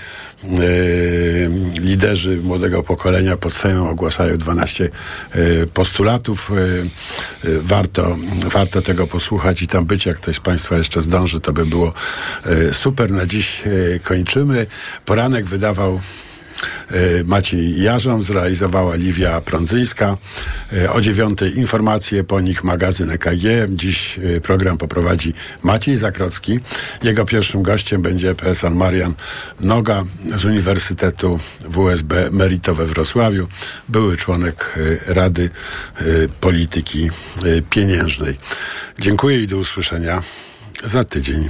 y, liderzy młodego pokolenia pod Sejmem ogłaszają 12 y, postulatów. Y, y, Warto, warto tego posłuchać i tam być. Jak ktoś z Państwa jeszcze zdąży, to by było y, super. Na dziś y, kończymy. Poranek wydawał Maciej Jarzą, zrealizowała Liwia Prądzyńska. E, O dziewiątej informacje, po nich magazyn EKG. Dziś e, program poprowadzi Maciej Zakrocki. Jego pierwszym gościem będzie PSL Marian Noga z Uniwersytetu WSB Merito we Wrocławiu. Były członek e, Rady e, Polityki e, Pieniężnej. Dziękuję i do usłyszenia za tydzień.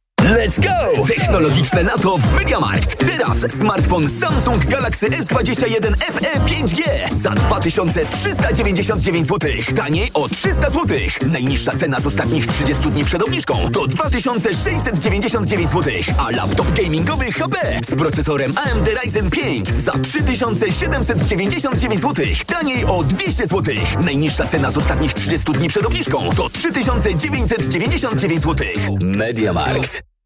Let's go! Technologiczne lato w MediaMarkt. Teraz smartfon Samsung Galaxy S21 FE 5G za 2399 zł. Taniej o 300 zł. Najniższa cena z ostatnich 30 dni przed obniżką to 2699 zł. A laptop gamingowy HP z procesorem AMD Ryzen 5 za 3799 zł. Taniej o 200 zł. Najniższa cena z ostatnich 30 dni przed obniżką to 3999 zł. MediaMarkt.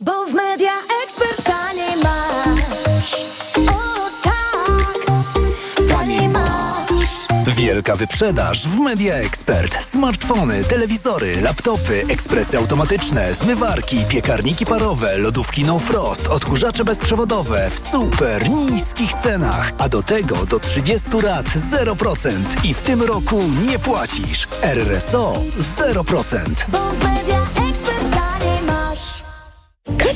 Bo w media ekspert taniej masz. O tak, taniej masz. Wielka wyprzedaż w Media Expert. Smartfony, telewizory, laptopy, ekspresy automatyczne, zmywarki, piekarniki parowe, lodówki No Frost, odkurzacze bezprzewodowe w super niskich cenach. A do tego do 30 lat 0% i w tym roku nie płacisz. RSO 0%. Bo w media.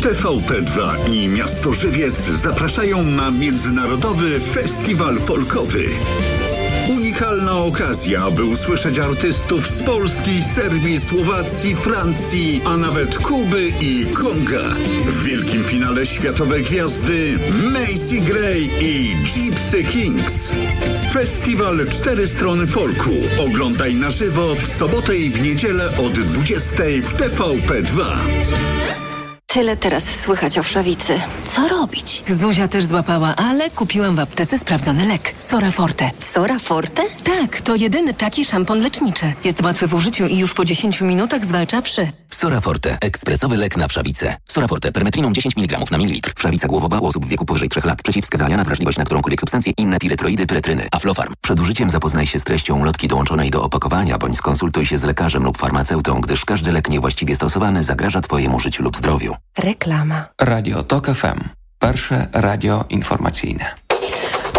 TVP2 i Miasto Żywiec zapraszają na Międzynarodowy Festiwal Folkowy. Unikalna okazja, by usłyszeć artystów z Polski, Serbii, Słowacji, Francji, a nawet Kuby i Konga. W wielkim finale światowe gwiazdy Macy Gray i Gypsy Kings. Festiwal Cztery Strony Folku. Oglądaj na żywo w sobotę i w niedzielę od 20 w TVP2. Tyle teraz słychać o wszawicy. Co robić? Zuzia też złapała, ale kupiłam w aptece sprawdzony lek. Sora Forte. Sora Forte? Tak, to jedyny taki szampon leczniczy. Jest łatwy w użyciu i już po 10 minutach zwalcza wszy. Sora Forte. Ekspresowy lek na wszawicę. Sora Forte. Permetriną 10 mg na mililitr. Wszawica głowowa u osób w wieku powyżej 3 lat. Przeciwwskazania na wrażliwość na którąkolwiek substancję. Inne piretroidy, pyretryny. Aflofarm. Przed użyciem zapoznaj się z treścią lotki dołączonej do opakowania, bądź skonsultuj się z lekarzem lub farmaceutą, gdyż każdy lek niewłaściwie stosowany zagraża Twojemu życiu lub zdrowiu. Reklama. Radio TOK FM. Pierwsze radio informacyjne.